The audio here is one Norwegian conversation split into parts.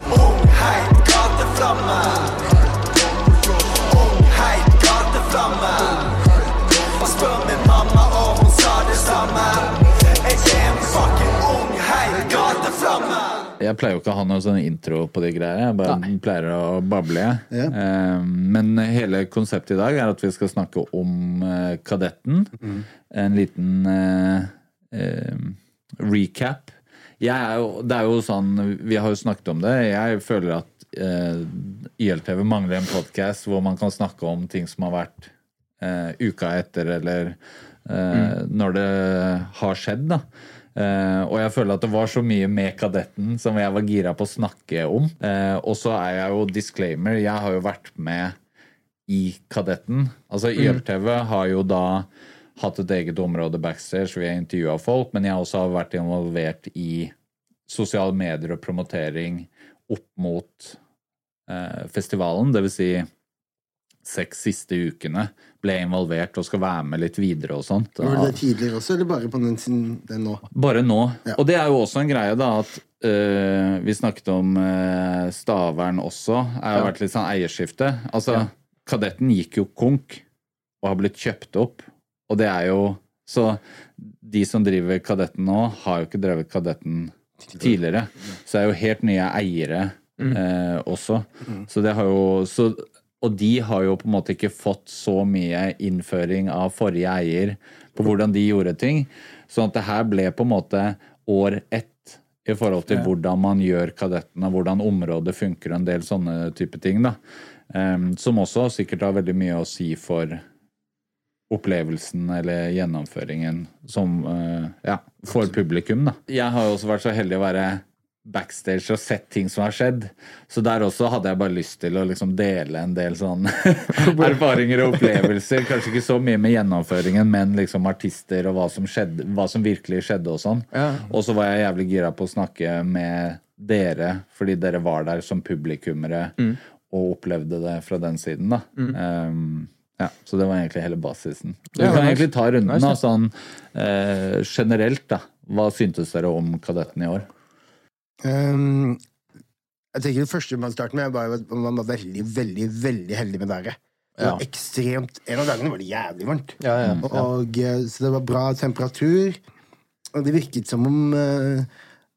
Heit gateflamme. Heit gateflamme. Spør min mamma, og hun sa det samme. Jeg er en fucking ung heit gateflamme. Jeg pleier jo ikke å ha noen sånn intro på de greiene. Jeg bare pleier å bable. Ja. Eh, Men hele konseptet i dag er at vi skal snakke om Kadetten. Kadetten. En liten eh, eh, recap. Jeg er jo, det er jo sånn, Vi har jo snakket om det. Jeg føler at eh, YLTV mangler en podkast hvor man kan snakke om ting som har vært eh, uka etter, eller eh, når det har skjedd. da. Eh, og jeg føler at det var så mye med Kadetten som jeg var gira på å snakke om. Eh, og så er jeg jo disclaimer, jeg har jo vært med i Kadetten. Altså YLTV har jo da hatt et eget område backstage, vi har intervjua folk, men jeg også har vært involvert i sosiale medier og promotering opp mot eh, festivalen. Det vil si seks siste ukene ble jeg involvert og skal være med litt videre og sånt. Var det tidligere også, eller bare på den, den nå? Bare nå. Ja. Og det er jo også en greie, da, at øh, vi snakket om øh, Stavern også. Det har ja. vært litt sånn eierskifte. Altså, Kadetten gikk jo konk og har blitt kjøpt opp. Og det er jo Så de som driver Kadetten nå, har jo ikke drevet Kadetten tidligere. Så det er jo helt nye eiere eh, også. Så det har jo så, Og de har jo på en måte ikke fått så mye innføring av forrige eier på hvordan de gjorde ting. Sånn at det her ble på en måte år ett i forhold til hvordan man gjør kadetten, og hvordan området funker, og en del sånne type ting. da. Um, som også sikkert har veldig mye å si for opplevelsen eller gjennomføringen som eh, ja, for publikum. da. Jeg har jo også vært så heldig å være backstage og sett ting som har skjedd. Så der også hadde jeg bare lyst til å liksom dele en del sånn erfaringer og opplevelser. Kanskje ikke så mye med gjennomføringen, men liksom artister og hva som, skjedde, hva som virkelig skjedde og sånn. Og så var jeg jævlig gira på å snakke med dere, fordi dere var der som publikummere og opplevde det fra den siden, da. Um, ja, så det var egentlig hele basisen. Du Ja, kan nice. egentlig ta runden Nice, da, sånn eh, generelt, da. Hva syntes dere om Kadetten i år? Um, jeg tenker Det første man starter med, var at man var veldig, veldig veldig heldig med været. Det var ekstremt, En av dagene var det jævlig varmt. Ja, ja, Og, og, eh, så det var bra temperatur. Og det virket som om eh,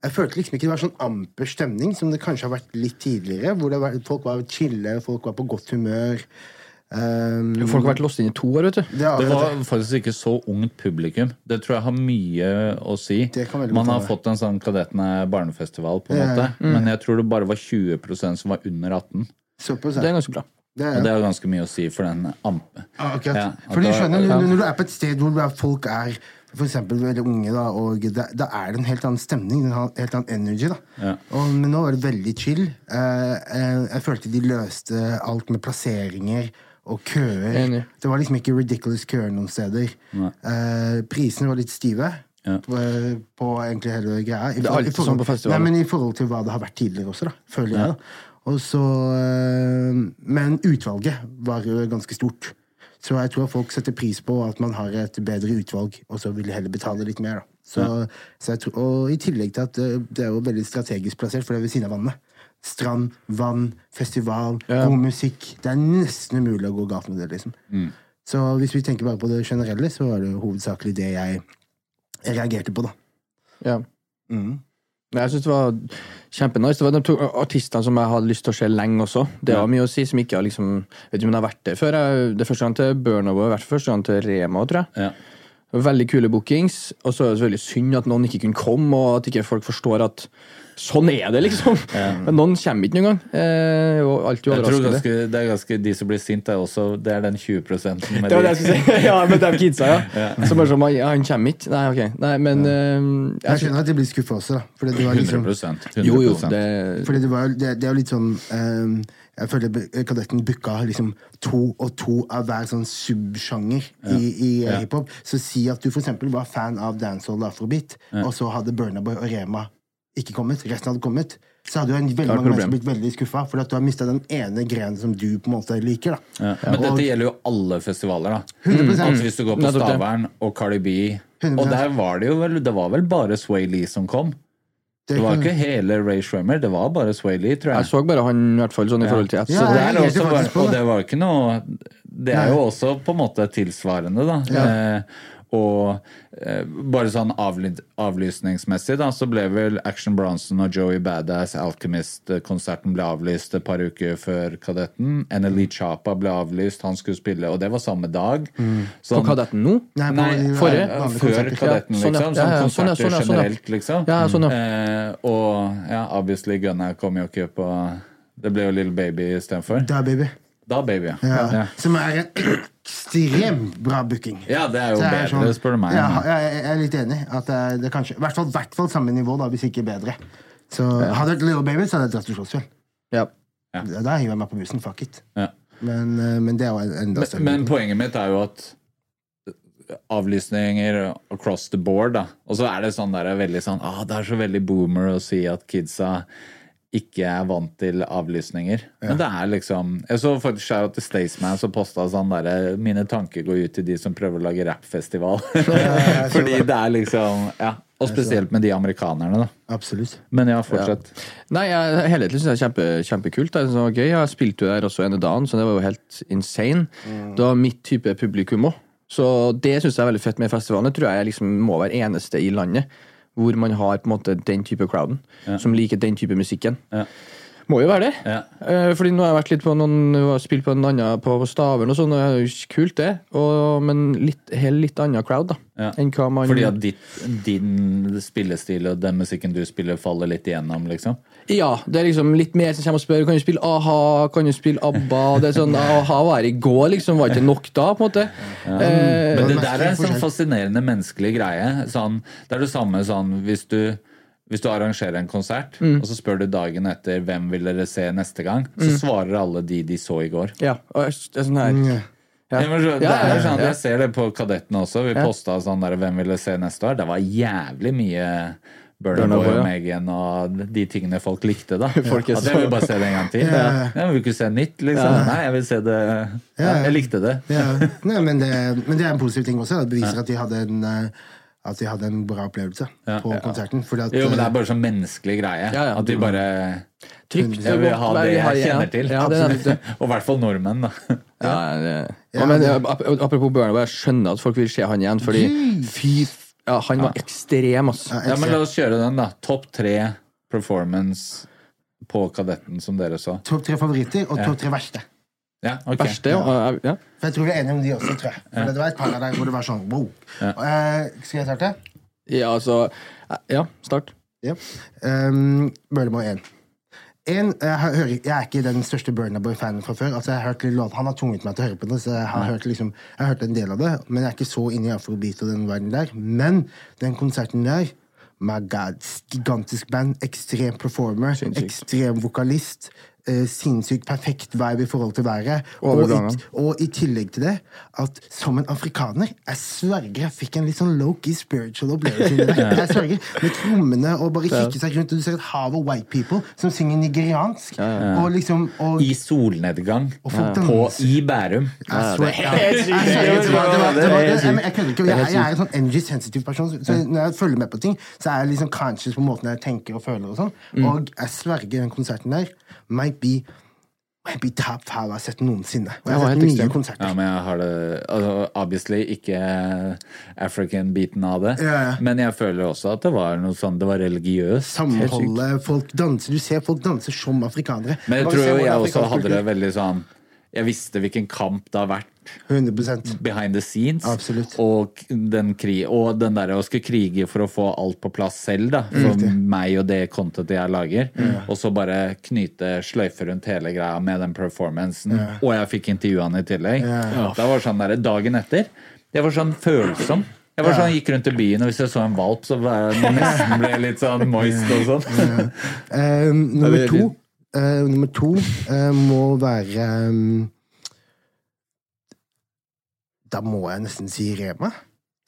Jeg følte liksom ikke det var sånn amper stemning som det kanskje har vært litt tidligere. Hvor det var, folk var chille, folk var på godt humør. Um, Folk har vært låst inn i to år, vet du. det Det var var faktisk ikke så ungt publikum. Det tror jeg har mye å si. Det Man har fått en sånn Kadetten er barnefestival, på en Ja, måte. mm. Men jeg tror det bare var 20% som var under 18. Såpass, Det er ganske bra. Det er, Og det har ganske mye å si for den ampe. Ja, akkurat. Ja, For du skjønner, ja. når, når du er på et sted hvor folk er for eksempel veldig unge, da, og da, da er det en helt annen stemning, en helt helt annen energy. da. Ja. Og, men nå var det veldig chill. Eh, eh, jeg følte de løste alt med plasseringer og køer. Enig. Det var liksom ikke ridiculous køer noen steder. Eh, prisene var litt stive. Ja. På, på egentlig hele greia. I er forhold- i alltid forhold- sånn. Nei, men i forhold til hva det har vært tidligere også, da, føler jeg. da. Og så, eh, men utvalget var jo ganske stort. Så jeg tror folk setter pris på at man har et bedre utvalg, og så vil de heller betale litt mer. da. Så, så jeg tror, og i tillegg til at det, det er jo veldig strategisk plassert, for det er ved siden av vannet. Strand, vann, festival, Ja. god musikk. Det er nesten umulig å gå galt med det, liksom. Så hvis vi tenker bare på det generelle, så var det hovedsakelig det jeg reagerte på, da. Ja. Mm. Jeg synes det var kjempenice. Det var de to artistene som jeg hadde lyst til å se lenge også. Det var mye å si som ikke har liksom Vet ikke om jeg har vært der før. Jeg, det er første gang til Burnover, i hvert fall første gang til Rema, tror jeg. Ja. Veldig kule bookings. Og så er det veldig synd at noen ikke kunne komme, og at ikke folk forstår at sånn er det, liksom. Men noen kommer ikke noen gang. Eh, Jeg tror ganske, det er ganske De som blir sint, er også Det er den 20 med Det var det jeg skulle si. ja, med de kidsa, ja. Så bare sånn, ja, han kommer ikke. Nei, ok. Nei, men eh, Jeg jeg, skjønner at de blir skuffa også, da. Fordi det var liksom 100% Jo, jo. Det, Fordi det, var, det, det er jo litt sånn um, Jeg føler Kadetten booka liksom to og to av hver sånn subsjanger i, i eh, Ja. hiphop. Så si at du for eksempel var fan av dancehall og afrobeat, og så hadde Burnaboy og Rema ikke kommet, resten hadde kommet, så hadde jo en veldig mange mennesker blitt veldig skuffa, fordi at du har mista den ene grenen som du på en måte liker. da. Ja. Men Og- dette gjelder jo alle festivaler, da. 100%. Altså Hvis du går på Stavern og Cardi B 100%. Og der var det jo vel Det var vel bare Sway Lee som kom? Det var ikke hele Ray Schwemmer, det var bare Sway Lee, tror jeg jeg. så bare han, i hvert fall, sånn i Ja. forhold til Så Ja, det er også, og det. det var ikke noe Det er jo også på en måte tilsvarende, da. Eh, og eh, bare sånn avly avlysningsmessig, da, så ble vel Action Bronson og Joey Badass Alchemist-konserten ble avlyst et par uker før Kadetten. NLE Chapa ble avlyst, han skulle spille, og det var samme dag. På Kadetten nå? Nei, nei, Nei, forrige? før konserter. Kadetten, Ja, sånn, ja. liksom. Ja, Sånn ja, sånn, ja, konserter sånn, ja, sånn, ja. generelt, liksom. Ja, sånn, ja. Eh, og ja, obviously Gunnar kom jo ikke på Det ble jo Little Baby istedenfor. Da, baby. Da, baby, ja. Ja. ja. Som er en ekstremt bra booking. Ja, det er jo bedre, sånn- spør du meg. Ja, jeg, jeg er litt enig. At det, kanskje, I hvert fall, hvert fall samme nivå, da, hvis ikke bedre. Så Hadde det vært Little Baby, så hadde jeg dratt til Slottsfjell. Ja. Ja. Da hiver jeg meg på bussen. Fuck it. Ja. Men, eh, men det er jo enda større men men poenget mitt er jo at avlysninger across the board, da. Og så er det sånn der, veldig sånn ah, Det er så veldig boomer å si at kidsa ikke er vant til avlysninger. Men det er liksom Jeg så faktisk at til Staysman som posta sånn derre Mine tanker går ut til de som prøver å lage rappfestival. Fordi det er liksom Ja. Og spesielt med de amerikanerne, da. Absolutt. Men ja, fortsett. Nei, jeg, helhetlig syns jeg det er kjempe, kjempekult. Det er så gøy. Jeg spilte jo der også ene dagen, så det var jo helt insane. Det var mitt type publikum òg. Så det syns jeg er veldig fett med festivalen. Det tror jeg liksom må være eneste i landet hvor man har på en måte den type crowden som liker den type musikken. Ja. Må jo være det. Ja. Eh, Fordi nå har jeg vært litt på noen Spilt på en annen på Stavern og sånn, og det er jo kult, det. Og, men litt, helt litt annen crowd, da. Ja. Enn hva man Fordi at ditt, din spillestil og den musikken du spiller, faller litt igjennom, liksom? Ja, det er liksom litt mer som kommer og spør Kan du spille a-ha, kan du spille ABBA Det er sånn, a-ha var i går liksom Var ikke nok da, på en måte eh, Men det der er en sånn fascinerende menneskelig greie. Sånn, det er det samme sånn hvis du hvis du arrangerer en konsert, Mm. og så spør du dagen etter hvem vil dere se neste gang, så svarer alle de de så i går. Ja, og det er sånn her Mm. Ja. Ja, det Ja, ja, er sånn. Jeg ser det på Kadetten også. Vi posta sånn der 'Hvem vil dere se neste år?' Det var jævlig mye Burner Boy og ja. Megan og de tingene folk likte, da. Folk ja. At jeg vil bare se det en gang til. Ja. Jeg vil ikke se nytt, liksom. Nei, jeg vil se det ja, Jeg likte det. Ja. Nei, men, det, men det er en positiv ting også. Det beviser at de hadde en eh, at de hadde en bra opplevelse Ja. på konserten. Fordi at, Jo, men det eh, er bare sånn menneskelig greie. Ja, ja. At de bare Trygt Jeg vil ha det vi har- jeg ja. kjenner til. Ja, det er det. Og i hvert fall nordmenn, da. Ja, det. Ja, men, apropos Burner jeg skjønner at folk vil se han igjen, fordi fy ja, Han var ekstrem, ass. Ja, Ja, men la oss kjøre den, da. Topp tre performance på Kadetten som dere så. Topp tre favoritter og topp tre verste. Ja, okay. Verste, ja. ja. For jeg tror vi er enige om de også, tror jeg. For Det var et par av der hvor det var sånn wow. Uh, skal jeg starte? Ja, altså Ja, start. Ja. Um, Bølemo 1. En, jeg, hører, jeg er ikke den største Burna Boy-fanen fra før. Altså, jeg har hørt litt låt, Han har tvunget meg til å høre på det, så jeg har, hørt, liksom, jeg har hørt en del av det. Men jeg er ikke så inne i afrobeat og den verden der. Men den konserten der My God, gigantisk band, ekstrem performer, ekstrem vokalist. Eh, sinnssykt perfekt vibe i forhold til været. Og i, og i tillegg til det, at som en afrikaner Jeg sverger. Jeg fikk en litt sånn low-key spiritual opplevelse. Jeg sverger. Med trommene og bare kikke seg rundt, og du ser et hav av white people som synger nigeriansk. Og liksom og, I solnedgang. Og På. I Bærum. Jeg ja, er en sånn energy sensitive person, så når jeg følger med på ting, så er jeg liksom conscious på måten jeg tenker og føler og sånn. Og jeg sverger den konserten der might be might be top five jeg har sett noensinne. Og jeg har sett mye konserter. Ja, men jeg har det altså, Obviously ikke African-biten av det. Ja, ja. Men jeg føler også at det var noe sånn Det var religiøst. Samholdet, folk danser Du ser folk danser som afrikanere. Men jeg tror jo jeg også hadde det veldig sånn Jeg visste hvilken kamp det har vært 100 behind the scenes. Absolutt. Og den, krig, og den der å skulle krige for å få alt på plass selv, da. For Riktig. meg og det contentet jeg lager. Og så bare knyte sløyfe rundt hele greia med den performancen. Og jeg fikk intervjuene i tillegg. Da var det sånn der, Dagen etter Jeg var sånn følsom. Jeg var sånn, gikk rundt i byen, og hvis jeg så en valp, så var jeg nesten ble jeg litt sånn moist og sånn. Eh, nummer det er to eh, Nummer to uh, må være um, Da må jeg nesten si Rema.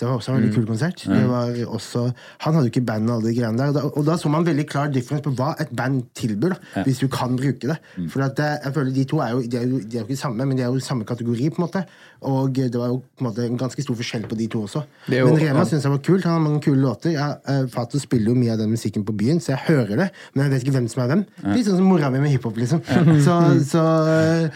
Det var også en Mm. veldig kul konsert. Det var også, han hadde jo ikke band og alle de greiene der. Og da, og da så man veldig klar difference på hva et band tilbyr, da, hvis du kan bruke det. Mm. For at eh, jeg føler de to er jo, de er jo, de er jo ikke samme, men de er jo i samme kategori, på en måte. Og det var jo på en måte en ganske stor forskjell på de to også. Jo- men Rema ja. syns jeg var kult. Han har mange kule låter. Jeg, eh, Fato spiller jo mye av den musikken på byen, så jeg hører det, men jeg vet ikke hvem som er hvem. Litt sånn som mora mi med hiphop, liksom. Så, så eh,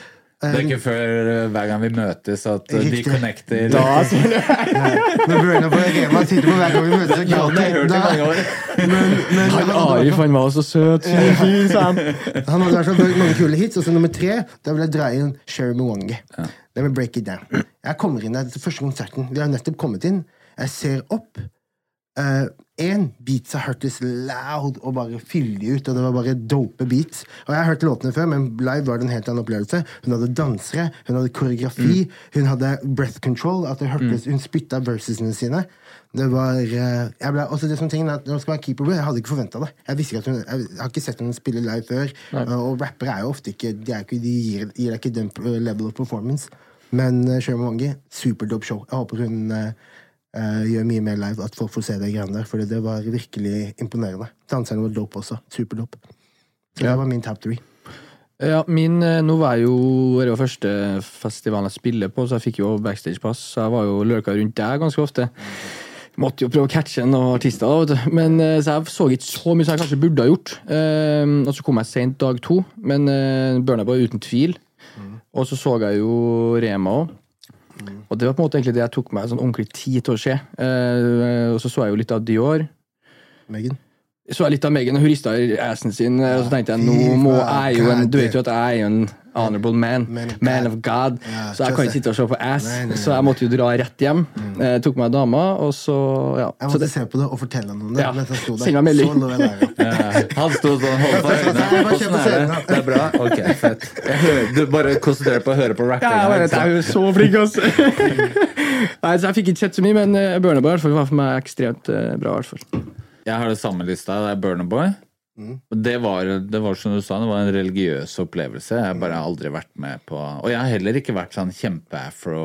Det er ikke før eh, hver gang vi møtes at Riktig. de connecter. connecter. Når Burna på Rema sitter på hver gang vi møtes og gråter. Han Arif, han var så søt. Ja. Han hadde vært så mange kule hits. Og så nummer tre, da vil jeg dra inn Sherry Mwangi. Det vil break it down. Jeg kommer inn der til første konserten. Vi har nettopp kommet inn. Jeg ser opp. Én beatsa hørtes loud og bare fyldig ut, og det var bare dope beats. Og jeg har hørt låtene før, men live var det en helt annen opplevelse. Hun hadde dansere, hun hadde koreografi, hun hadde breath control. At det hørtes, Hun spytta versesene sine. Det var eh, jeg ble, også det som tingen er at Når man skal være keeper, jeg hadde ikke forventa det. Jeg visste ikke at hun, jeg har ikke sett henne spille live før. Og rappere er jo ofte ikke De, er ikke, de gir, gir deg ikke den eh, level of performance. Men uh, Sherman Wangi, superdope show. Jeg håper hun eh, eh, gjør mye mer live, at folk får se de greiene der. For det var virkelig imponerende. Danserne var dope også. Superdope. Så det var min top three. Ja, min, eh, nå var jeg jo Det var første festivalen jeg spiller på, så jeg fikk jo backstage-pass. Så jeg var jo lurka rundt der ganske ofte. Måtte jo prøve å catche noen artister, da. Men, eh, så jeg så ikke så mye som jeg kanskje burde ha gjort. Eh, og så kom jeg sent dag to, men uh, Burna var uten tvil. Og så så jeg jo Rema òg. Og det var på en måte egentlig det jeg tok meg sånn ordentlig tid til å se. Eh, og så så jeg jo litt av Dior. Megan. Så jeg litt av Megan, og hun rista assen sin, og så tenkte jeg nå må jeg jo en Du vet jo at jeg er jo en honorable man. Man of Man God. of God. Yeah, så jeg kan ikke sitte og se på ass. Nei, nei, Så jeg måtte jo dra rett hjem. Eh, tok meg dama, og så ja. Jeg Så måtte det, se på det og fortelle ham om det. Ja. Send meg melding. Han sto sånn holdt på øynene. Nei, er det? Det er bra? Ok, fett. Jeg hører, du bare konsentrerer deg på å høre på ja, jeg, jeg er jo så flink, altså. Nei, så jeg fikk ikke sett så mye, men Burnerboy Boy i hvert fall var for meg ekstremt eh, bra. i hvert fall. Jeg har det samme lista. Det er Burner Og Det var, det var som du sa, det var en religiøs opplevelse. Jeg bare har aldri vært med på Og jeg har heller ikke vært sånn kjempe-afro.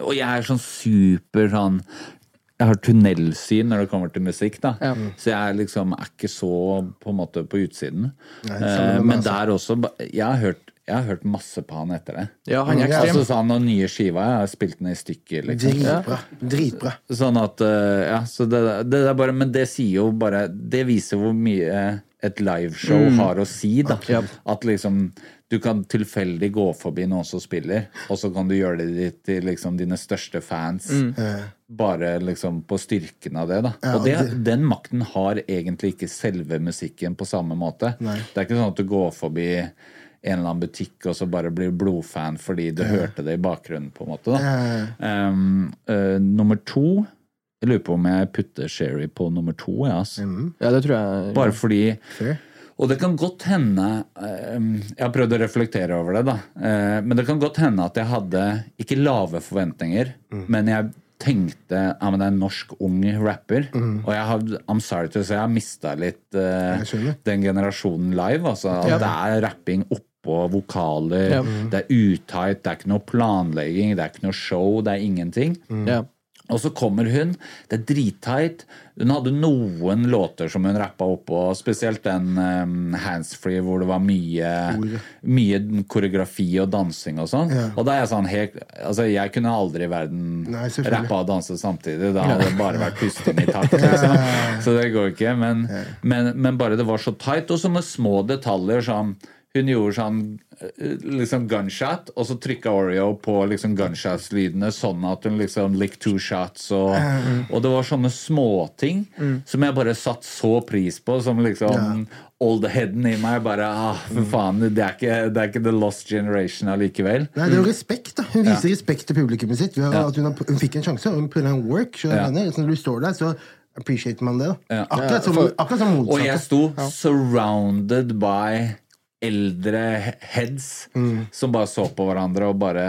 Og jeg er sånn super sånn jeg har tunnelsyn når det kommer til musikk, da. Ja. Så jeg er liksom er ikke så på en måte på utsiden. Nei, Eh, men der også Jeg har hørt, jeg har hørt masse på han etter det. Ja, han er ekstrem. Og så sa han noen nye skiva, jeg har spilt den i stykker, liksom. Dritbra. Dritbra. Sånn at eh, Ja, så det, det er bare Men det sier jo bare Det viser hvor mye et liveshow har å si, da. Ja. At liksom du kan tilfeldig gå forbi noen som spiller, og så kan du gjøre det til liksom dine største fans. Bare liksom på styrken av det, da. Ja, og det, det- den makten har egentlig ikke selve musikken på samme måte. Nei. Det er ikke sånn at du går forbi en eller annen butikk og så bare blir blodfan fordi du hørte det i bakgrunnen, på en måte. Um, uh, nummer to Jeg lurer på om jeg putter Sherry på nummer to. Ja, ass. Ja, det tror jeg. Bare fordi Fair. Og det kan godt hende eh, Jeg har prøvd å reflektere over det, da. Eh, men det kan godt hende at jeg hadde ikke lave forventninger, men jeg tenkte ja, men det er en norsk ung rapper. Og jeg har, I'm sorry to say, jeg har mista litt uh, den generasjonen live. Altså, Ja. Det er rapping oppå vokaler, Ja. det er utight, det er ikke noe planlegging, det er ikke noe show, det er ingenting. Ja. Og så kommer hun. Det er drittight. Hun hadde noen låter som hun rappa oppå, spesielt den um, Handsfree hvor det var mye, mye koreografi og dansing og sånn. Ja. Og da er jeg sånn helt Altså, jeg kunne aldri i verden rappa og danse samtidig. Da hadde det bare vært pusting i takt, liksom. Så det går ikke. Men, men, men bare det var så tight, og sånne små detaljer som hun gjorde sånn eh, liksom gunshot, og så trykka Oreo på liksom gunshots-lydene sånn at hun liksom licked two shots, og, og det var sånne småting som jeg bare satt så pris på, som liksom oldheaden i meg bare ah, for faen, det er, ikke, det er ikke the lost generation allikevel. Nei, det er jo respekt, da. Hun viser respekt til publikummet sitt. Ved at hun, har, hun fikk en sjanse, og hun prøvde en work. Så, Ja. så når du står der, så appreciater man det. da Ja. Akkurat som, akkurat som Og jeg motsatte. sto surrounded by eldre heads Mm. som bare så på hverandre og bare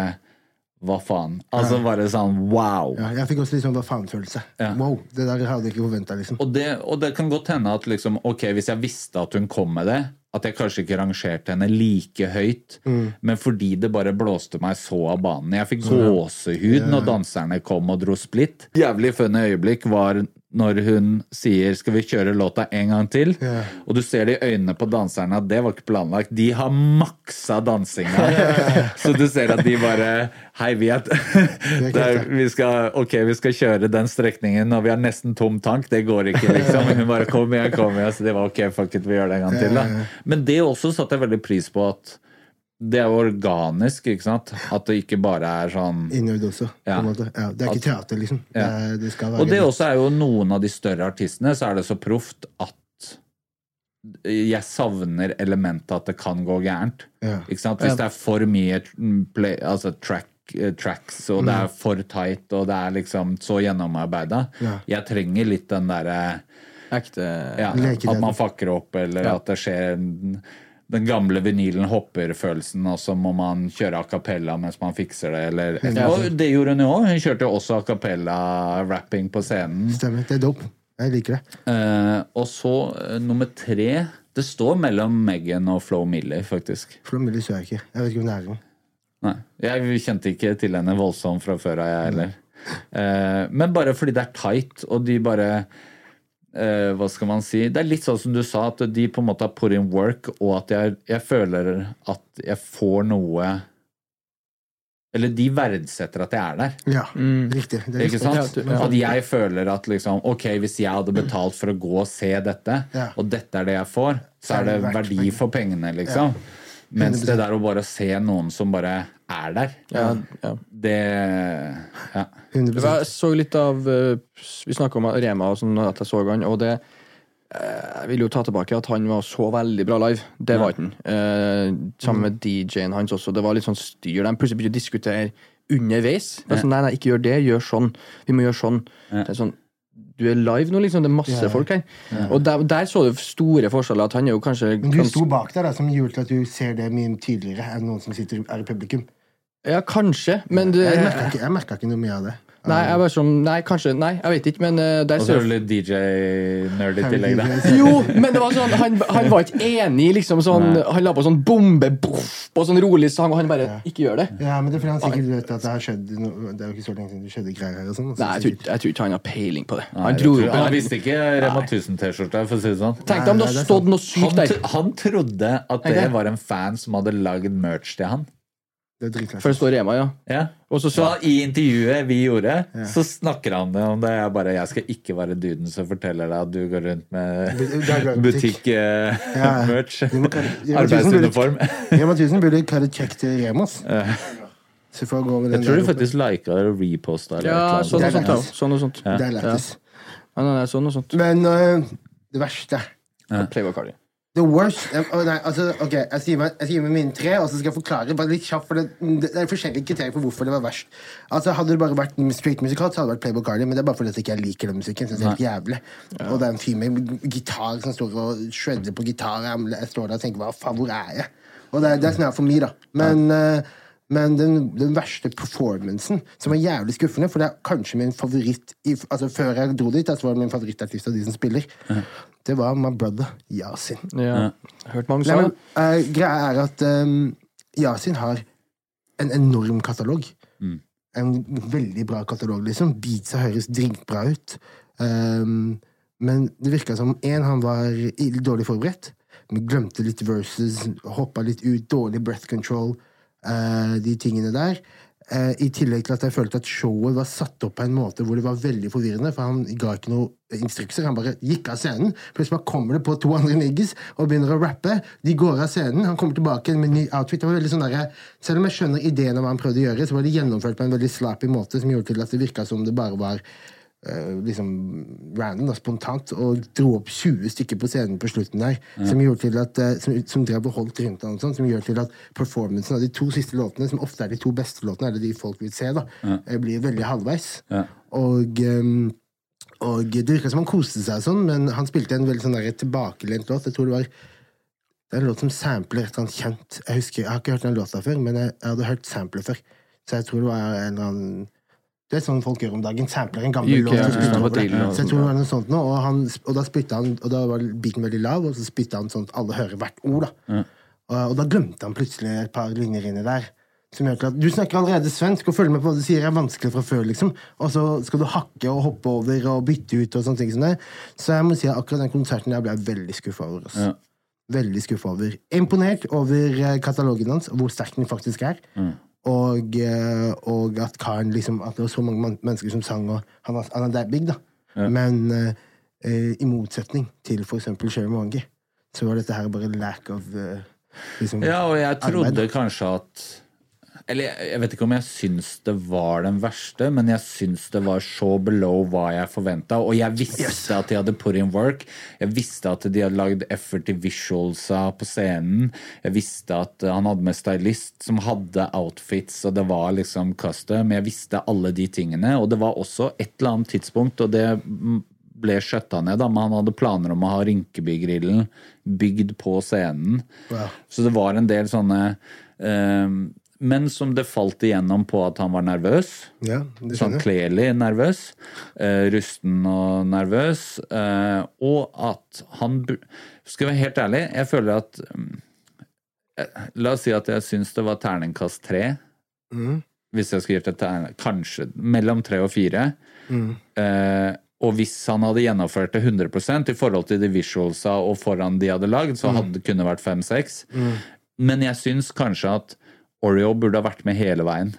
Hva faen? Altså bare sånn wow. Ja, jeg fikk også litt sånn hva faen-følelse. Ja. Wow, det der hadde jeg ikke forventa, liksom. Og det, og det kan godt hende at liksom, ok, hvis jeg visste at hun kom med det, at jeg kanskje ikke rangerte henne like høyt, Mm. men fordi det bare blåste meg så av banen. Jeg fikk gåsehud når danserne kom og dro splitt. Jævlig funny øyeblikk var når hun sier 'skal vi kjøre låta en gang til'? yeah. Og du ser det i øynene på danserne at det var ikke planlagt. De har maksa dansinga. Så du ser at de bare Hei, vi er, det er vi skal, Ok, vi skal kjøre den strekningen, og vi har nesten tom tank. Det går ikke, liksom. Hun bare kom igjen, kom igjen. Så det var ok, fuck it, vi gjør det en gang til, da. Men det også satte jeg veldig pris på at det er organisk, ikke sant? At det ikke bare er sånn Innøvd også. På Ja. en måte. Ja, det er ikke teater, liksom. Det, Ja. det skal være Og det også er jo noen av de større artistene, så er det så proft at jeg savner elementet at det kan gå gærent. Ja. Ikke sant? Hvis det er for mye play, altså track, eh, tracks, og det er for tight, og det er liksom så gjennomarbeida Ja. Jeg trenger litt den derre Ekte ja, At man fucker opp, eller Ja. at det skjer en- den gamle vinylen hopper-følelsen, og så må man kjøre a cappella mens man fikser det, eller Ja. Og det gjorde hun jo òg. Hun kjørte også a cappella-rapping på scenen. Stemmer. Det er dope. Jeg liker det. Uh, og så uh, nummer tre Det står mellom Megan og Flo Millie, faktisk. Flo Millie så jeg ikke. Jeg vet ikke om det er. Nei, Jeg kjente ikke til henne voldsomt fra før av, jeg heller. Uh, men bare fordi det er tight, og de bare eh, Hva skal man si? Det er litt sånn som du sa, at de på en måte har put in work, og at jeg, jeg føler at jeg får noe Eller de verdsetter at jeg er der. Ja, riktig. Det er Ikke sant? At jeg føler at liksom Ok, hvis jeg hadde betalt for å gå og se dette, Ja. og dette er det jeg får, så er det verdi for pengene, liksom. Mens det der å bare se noen som bare er der, Ja, ja. det Ja. 100 Jeg så litt av eh, Vi snakka om Rema og sånn at jeg så han, og det eh, Jeg vil jo ta tilbake at han var så veldig bra live. Det var ikke han. Eh, sammen med DJ-en hans også. Det var litt sånn styr. De plutselig begynte å diskutere underveis. Det er sånn, nei, nei, ikke gjør det, gjør sånn. Vi må gjøre sånn. Det er sånn du er live nå, liksom. Det er masse Ja. folk her. Og der, der så du store forskjeller. At han er jo kanskje Men du sto bak der, da, som gjorde til at du ser det mye tydeligere enn noen som sitter er i publikum. Ja, kanskje, men du, Jeg merka ikke, ikke noe mye av det. Nei, jeg var sånn Nei, kanskje Nei, jeg vet ikke, men uh, der Og så ser er du litt DJ-nerd i tillegg, da. Jo, men det var sånn han, han var ikke enig, liksom sånn Han la på sånn bombe boff, på sånn rolig sang, og han bare Ikke gjør det. Ja, men det er fordi han sikkert vet at det har skjedd noe, Det er jo ikke så lenge siden det skjedde greier her og sånn. Nei, jeg tror, ikke- han har peiling på det. Nei, Han jeg tror- han, han visste ikke Rema 1000-T-skjorta, for å si det sånn. Tenk deg om det hadde har stått noe sykt der. han trodde at det det? var en fan som hadde lagd merch til han. Det er dritlættis. For det står Rema, ja. Ja. Og så Så ja. i intervjuet vi gjorde, så snakker han om det. Jeg bare, jeg skal ikke være duden som forteller deg at du går rundt med butikk-merch. Ja. Rema 1000 burde- Arbeidsuniform. Rema 1000 burde kalle check til Remas. Så får jeg gå med den Jeg tror du faktisk lika og reposta. Ja, sånn og sånt, ja. Sånn og sånt. Det er lættis. Ja, sånn. Men uh, det verste Playboy Cardi. The worst oh, nei, altså, ok, Jeg sier meg, jeg sier meg mine tre, og så skal jeg forklare bare litt kjapt. For det, det er forskjellige kriterier for hvorfor det var verst. Altså Hadde det bare vært streetmusikalt, musikalt, så hadde det vært Playboy Cardi, men det er bare fordi jeg ikke liker den musikken. Synes det er helt jævlig Og det er en fyr med gitar som står og shredder på gitar. Jeg står der og tenker hva faen, hvor er jeg? Og det det er sånn her for meg, da. Men, eh, men den, den verste performancen, som var jævlig skuffende, for det er kanskje min favoritt i, Altså Før jeg dro dit, så var det min favorittartist av de som spiller. Det var My Brother Yasin. Ja. Hørt mange sa det. eh, greia er at um, Yasin har en enorm katalog. En veldig bra katalog, liksom. Beatsa høres dritbra ut. Um, men det virka som én, han var dårlig forberedt. Glemte litt verses, hoppa litt ut, dårlig breath control, Uh, de tingene der. Eh, I tillegg til at jeg følte at showet var satt opp på en måte hvor det var veldig forvirrende, for han ga ikke noen instrukser. Han bare gikk av scenen. Plutselig bare kommer det på to andre niggis og begynner å rappe. De går av scenen. Han kommer tilbake med ny outfit. Det var veldig sånn der, selv om jeg skjønner ideen av hva han prøvde å gjøre, så var det gjennomført på en veldig slappy måte som gjorde til at det virka som det bare var liksom random da, spontant, og dro opp 20 stykker på scenen på slutten der, som gjorde til at eh, som, som drev og holdt rundt han og sånn, som gjør til at performancen av de to siste låtene, som ofte er de to beste låtene, eller de folk vil se, da, ja. blir veldig halvveis. Ja. Og um, og det virka som han koste seg sånn, men han spilte en veldig sånn tilbakelent låt. Jeg tror det var det er en låt som sampler et eller annet kjent. Jeg husker, jeg har ikke hørt den låta før, men jeg, jeg hadde hørt sampler før. Så jeg tror det var en eller annen Det er sånn folk gjør om dagen. Sampler en gammel låt. ja, ja, Så jeg tror det var noe sånt nå, og, han, og da spytta han Og da var beaten veldig lav, og så spytta han sånn at alle hører hvert ord, da. Og, og da glemte han plutselig et par linjer inni der. Som gjør at Du snakker allerede svensk, og følger med på hva du sier er vanskelig fra før, liksom. Og så skal du hakke og hoppe over og bytte ut og sånne ting som det. Så jeg må si at akkurat den konserten der ble jeg veldig skuffa over. Altså. Ja. Veldig skuffa over. Imponert over eh, katalogen hans, hvor sterk den faktisk er. Og, eh, og at karen liksom At det var så mange mennesker som sang, og han, han er that big, da. Men eh, eh, i motsetning til for eksempel Sherry Monger, så var dette her bare lack of uh, liksom, Ja, og jeg trodde arbeid. kanskje at Eller jeg- vet ikke om jeg syns det var den verste, men jeg syns det var så below hva jeg forventa. Og jeg visste at de hadde put in work. Jeg visste at de hadde lagd effort i visualsa på scenen. Jeg visste at han hadde med stylist som hadde outfits, og det var liksom custom. Jeg visste alle de tingene. Og det var også et eller annet tidspunkt, og det ble skjøtta ned, da, men han hadde planer om å ha Rinkeby-grillen bygd på scenen. Så det var en del sånne eh, Men som det falt igjennom på at han var nervøs. Ja, Sånn kledelig nervøs. Uh, rusten og nervøs. Uh, og at han Skal jeg være helt ærlig, jeg føler at mm, eh, La oss si at jeg syns det var terningkast tre. Mm. Hvis jeg skulle gitt et terning, Kanskje mellom tre og fire. Mm. Og hvis han hadde gjennomført det 100% i forhold til de visualsa og foran de hadde lagd, så hadde det kunne vært fem-seks. Men jeg syns kanskje at Oreo burde ha vært med hele veien.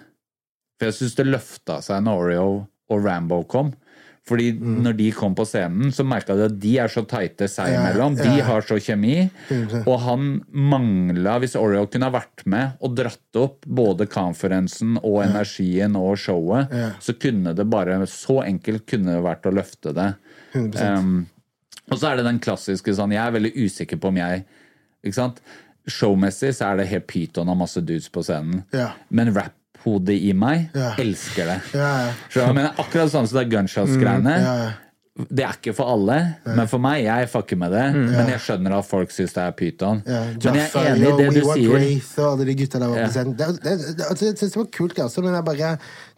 For jeg syns det løfta seg når Oreo og Rambo kom. Fordi når de kom på scenen, så merka du at de er så tighte seg Ja, imellom. ja. De har så kjemi. Og han mangla Hvis Oreo kunne ha vært med og dratt opp både konferansen og energien og showet, Ja. så kunne det bare Så enkelt kunne det vært å løfte det. 100%. Um, og så er det den klassiske sånn Jeg er veldig usikker på om jeg Ikke sant? Showmessig så er det helt pyton og masse dudes på scenen. Ja. Men rap-hodet i meg elsker det. Så jeg mener, akkurat sånn som det er gunshots-greiene. Mm. Det er ikke for alle, men for meg, jeg fucker med det. Men jeg skjønner at folk syns det er pyton. Ja, men jeg er enig i det du sier. Grace og alle de gutta der var Ja. Det, det, det, altså, jeg synes det var kult, det også, men jeg bare,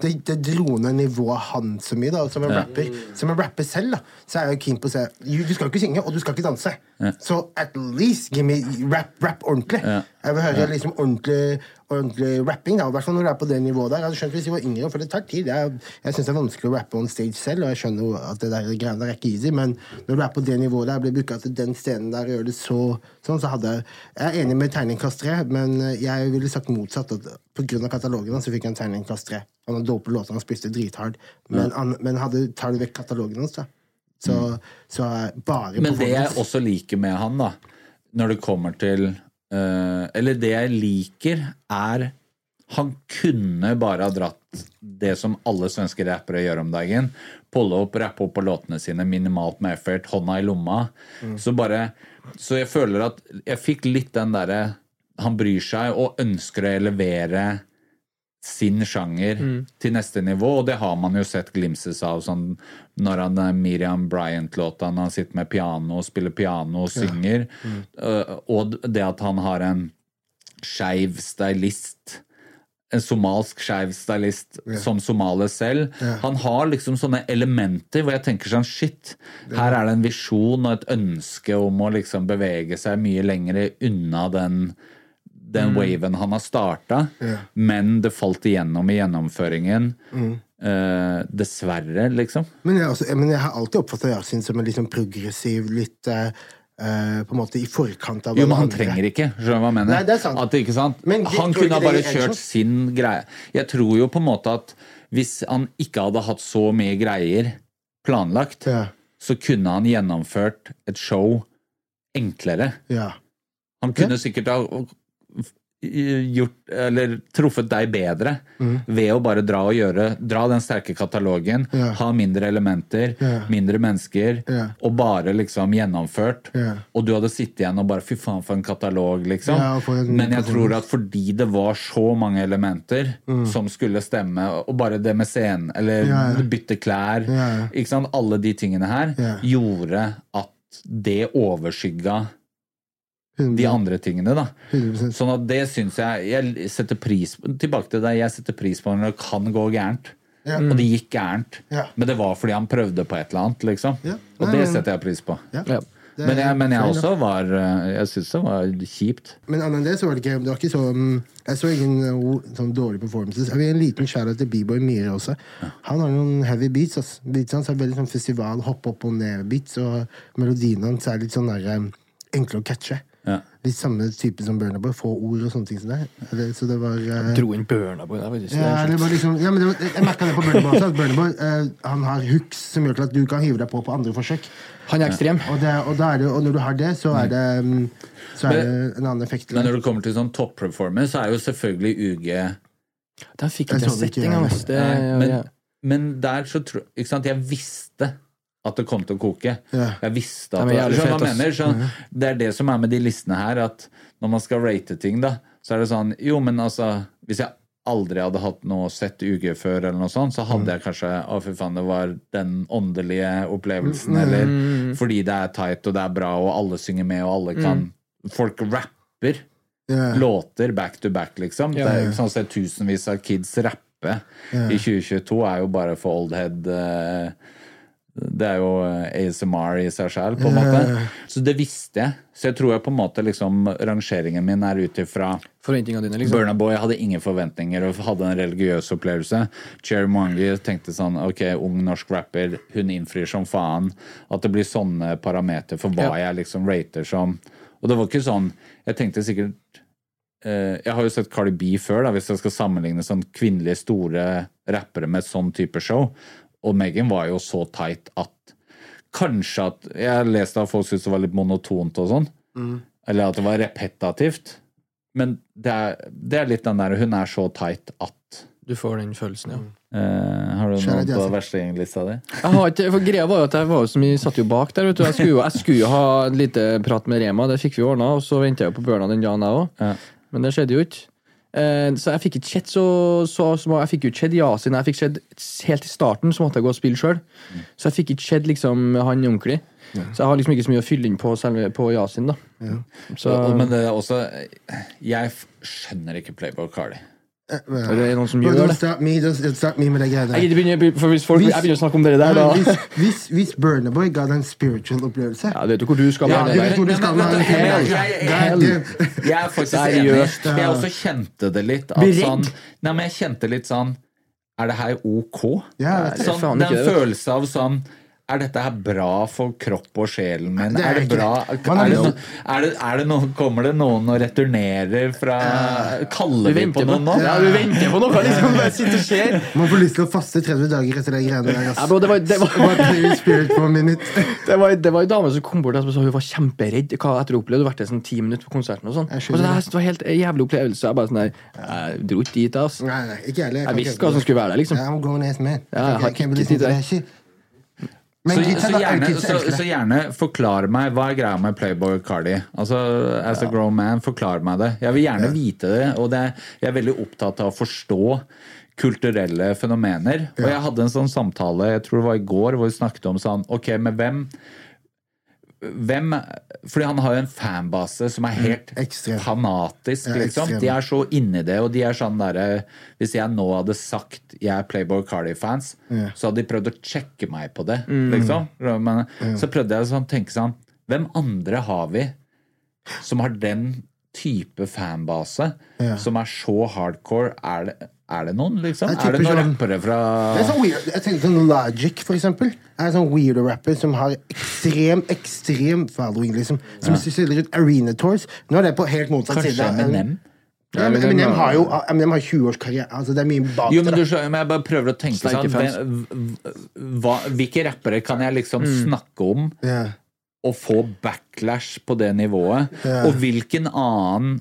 det, det dro ned nivået han så mye. da, Som en rapper Som en rapper selv, da, så er jeg keen på å se Du du skal ikke synge, og du skal ikke danse. Så at least give me rap, rap ordentlig. Jeg vil høre liksom ordentlig, ordentlig rapping. da, hvert fall når du er på det nivået der. Jeg hadde skjønt hvis jeg var yngre, for det tar tid. Jeg, jeg syns det er vanskelig å rappe on stage selv, og jeg skjønner at det der greiene der er ikke easy, men når du er på det nivået der, blir booka til den scenen der gjør det så sånn, så hadde jeg Jeg er enig med terningkast tre, men jeg ville sagt motsatt. at av katalogen så fikk jeg en terningkast tre. Han hadde dope låter, han spiste drithard, men, han, men hadde, tar du vekk katalogen hans, da, så, så er bare Mm. Men det jeg også liker med han, da, når det kommer til Eller det jeg liker, er Han kunne bare ha dratt det som alle svenske rappere gjør om dagen. Pulle opp, rappe opp på låtene sine minimalt med effort, hånda i lomma. Så bare Så jeg føler at jeg fikk litt den derre Han bryr seg og ønsker å levere sin sjanger til neste nivå, og det har man jo sett glimses av sånn når han er Miriam Bryant-låta, når han sitter med piano og spiller piano og synger, Uh, og det at han har en skeiv stylist en somalsk skeiv stylist som somalier selv. Han har liksom sånne elementer hvor jeg tenker sånn shit, her er det en visjon og et ønske om å liksom bevege seg mye lenger unna den den waven han har starta, men det falt igjennom i gjennomføringen. Eh, dessverre, liksom. Men jeg, også, men jeg har alltid oppfatta Yasin som en sånn progressiv, litt eh, eh, på en måte i forkant av Jo, men han andre. trenger ikke. Skjønner du hva jeg mener? Nei, det er sant. At, ikke sant? Men han kunne ha bare kjørt sin greie. Jeg tror jo på en måte at hvis han ikke hadde hatt så mye greier planlagt, Ja, så kunne han gjennomført et show enklere. ja. Han kunne sikkert ha gjort, eller truffet deg bedre ved å bare dra og gjøre Dra den sterke katalogen, yeah. Ha mindre elementer, yeah. mindre mennesker, yeah. og bare liksom gjennomført. Og du hadde sittet igjen og bare Fy faen, for en katalog, liksom. En Men jeg tror at fordi det var så mange elementer som skulle stemme, og bare det med scenen, eller Mm. Bytte klær, ikke sant, alle de tingene her, gjorde at det overskygga de andre tingene, da. 100%. Sånn at det syns jeg Jeg setter pris på Tilbake til det, jeg setter pris på når det kan gå gærent. Ja. Og det gikk gærent. Ja. Men det var fordi han prøvde på et eller annet, liksom. Ja. Og det setter jeg pris på. Ja. Ja. Men jeg, men jeg også var eh, Jeg syns det var kjipt. Men annet enn det så var det ikke Det var ikke så mm, Jeg så ingen uh, sånn dårlige performances. Jeg vil gi en liten shout til B-boy Myhre også. Han har noen heavy beats. Altså. Beats hans er veldig sånn festival, hopp opp og ned-beats, og melodiene hans er litt sånn der um, enkle å catche. Ja. Litt samme type som Burnaboy. Få ord og sånne ting som det. Så det var uh, Dro inn Burnaboy der, faktisk. ja, det var liksom, ja, men det var, jeg merka det på Burnaboy også. At Burnaboy uh, han har hooks som gjør til at du kan hive deg på på andre forsøk. Han er ekstrem. Og, det, og, da er det, og når du har det, så er det, um, så er det en annen effekt. Men når det kommer til sånn top performer, så er jo selvfølgelig UG Der fikk Jeg ikke setting av ikke, ja, men, men der så tror Ikke sant, jeg visste at det kom til å koke. Yeah. Jeg visste Ja, at men det, jeg mener? Så Det er det som er med de listene her, at når man skal rate ting, da, så er det sånn Jo, men altså Hvis jeg aldri hadde hatt noe sett UG før, eller noe sånt, så hadde jeg kanskje Å, fy faen, det var den åndelige opplevelsen, eller fordi det er tight, og det er bra, og alle synger med, og alle kan Folk rapper yeah. låter back to back, liksom. Yeah. det er sånn å se tusenvis av kids rappe i 2022 er jo bare for old head eh, Det er jo eh, ASMR i seg sjøl, på en måte. Så det visste jeg. Så jeg tror jeg på en måte liksom rangeringen min er ut ifra Forventningene dine, liksom. Burna Boy hadde ingen forventninger og hadde en religiøs opplevelse. Cherry Mwangi tenkte sånn Ok, ung norsk rapper, hun innfrir som faen. At det blir sånne parametere for hva Ja. jeg liksom rater som Og det var ikke sånn Jeg tenkte sikkert eh, Jeg har jo sett Cardi B før, da, hvis jeg skal sammenligne sånn kvinnelige store rappere med sånn type show. Og Megan var jo så tight at Kanskje at Jeg har lest at folk syntes det var litt monotont og sånn. Eller at det var repetativt. Men det er, det er litt den der Hun er så tight at Du får den følelsen, ja. eh, Har du noe på verstinglista di? Jeg har ikke, for greia var jo at jeg var jo så mye, satt jo bak der. Vet du. Jeg skulle jo, jeg skulle jo ha en liten prat med Rema, det fikk vi ordna. Og så venta jeg jo på Børna den dagen, jeg òg. Ja. Men det skjedde jo ikke. Eh, så jeg fikk ikke sett så, så, så Jeg fikk jo ikke sett Yasin. Jeg fikk sett helt i starten, så måtte jeg gå og spille sjøl. Så jeg fikk ikke sett liksom han ordentlig. Så jeg har liksom ikke så mye å fylle inn på selve på Yasin, da. Så Og- Men det er også Jeg skjønner ikke Playboy Cardi. Er det noen som gjør det. me, don't don't start me med det greiene Jeg gidder for hvis folk, Hvis- jeg begynner å snakke om dere der, da Hvis, hvis, hvis Burner ga deg en spiritual opplevelse Ja, Vet du hvor du skal Ja, med du det der? jeg- jeg- er. Jeg er faktisk Seriøst. enig. Jeg også kjente det litt. At sånn, nei, men jeg kjente litt sånn Er det her ok? Ja, sånn, det er en følelse av sånn er dette her bra for kropp og sjelen min? Det er er, det ikke bra? det. Er det, er det, er det noe, kommer det noen og returnerer fra Kaller vi på noen nå? Ja, du venter på noe, liksom. Bare sitter og ser. Man får lyst til å faste 30 dager etter de greiene der. Ja, bro, det var, det var, Bare play with spirit for a minute. Det var, det var en dame som kom bort og sa hun var kjemperedd hva etter å ha opplevd. Hun har vært der sånn ti minutter på konserten. og sånn. Jeg Og så det, det. var helt jævlig opplevelse. Jeg bare sånn der, jeg dro ikke dit, ass. Nei, nei, ikke heller. Jeg visste hva som skulle være der, liksom. I'm going ass man. Ja, jeg har I can't ikke believe tid til that det. shit. Men Så, så, er gjerne, så, så gjerne forklar meg hva er greia med Playboy Cardi. Altså, As a grown man, forklar meg det. Jeg vil gjerne vite det, og det, jeg er veldig opptatt av å forstå kulturelle fenomener. Og jeg hadde en sånn samtale, jeg tror det var i går, hvor vi snakket om sånn Ok, med hvem hvem Fordi han har jo en fanbase som er helt mm, fanatisk, Ja, liksom. De er så inni det, og de er sånn derre Hvis jeg nå hadde sagt jeg er Playboy Cardi-fans, så hadde de prøvd å sjekke meg på det, liksom. Men, Så prøvde jeg å sånn, tenke sånn Hvem andre har vi som har den type fanbase, yeah. som er så hardcore? Er det, Er det noen, liksom? Er det noen sånn- rappere fra Det er sånn weird, jeg tenker sånn Logic, for eksempel. Er en sånn weirdo-rapper som har ekstrem, ekstrem following, liksom. Som spiller ut arena tours. Nå er det på helt motsatt Kanskje side. Eminem? Ja, men Eminem har jo Eminem har 20 års karriere. Altså, det er mye bak Jo, men, du, men jeg bare prøver å tenke sånn hva, Hvilke rappere kan jeg liksom snakke om yeah. og få backlash på det nivået? Yeah. Og hvilken annen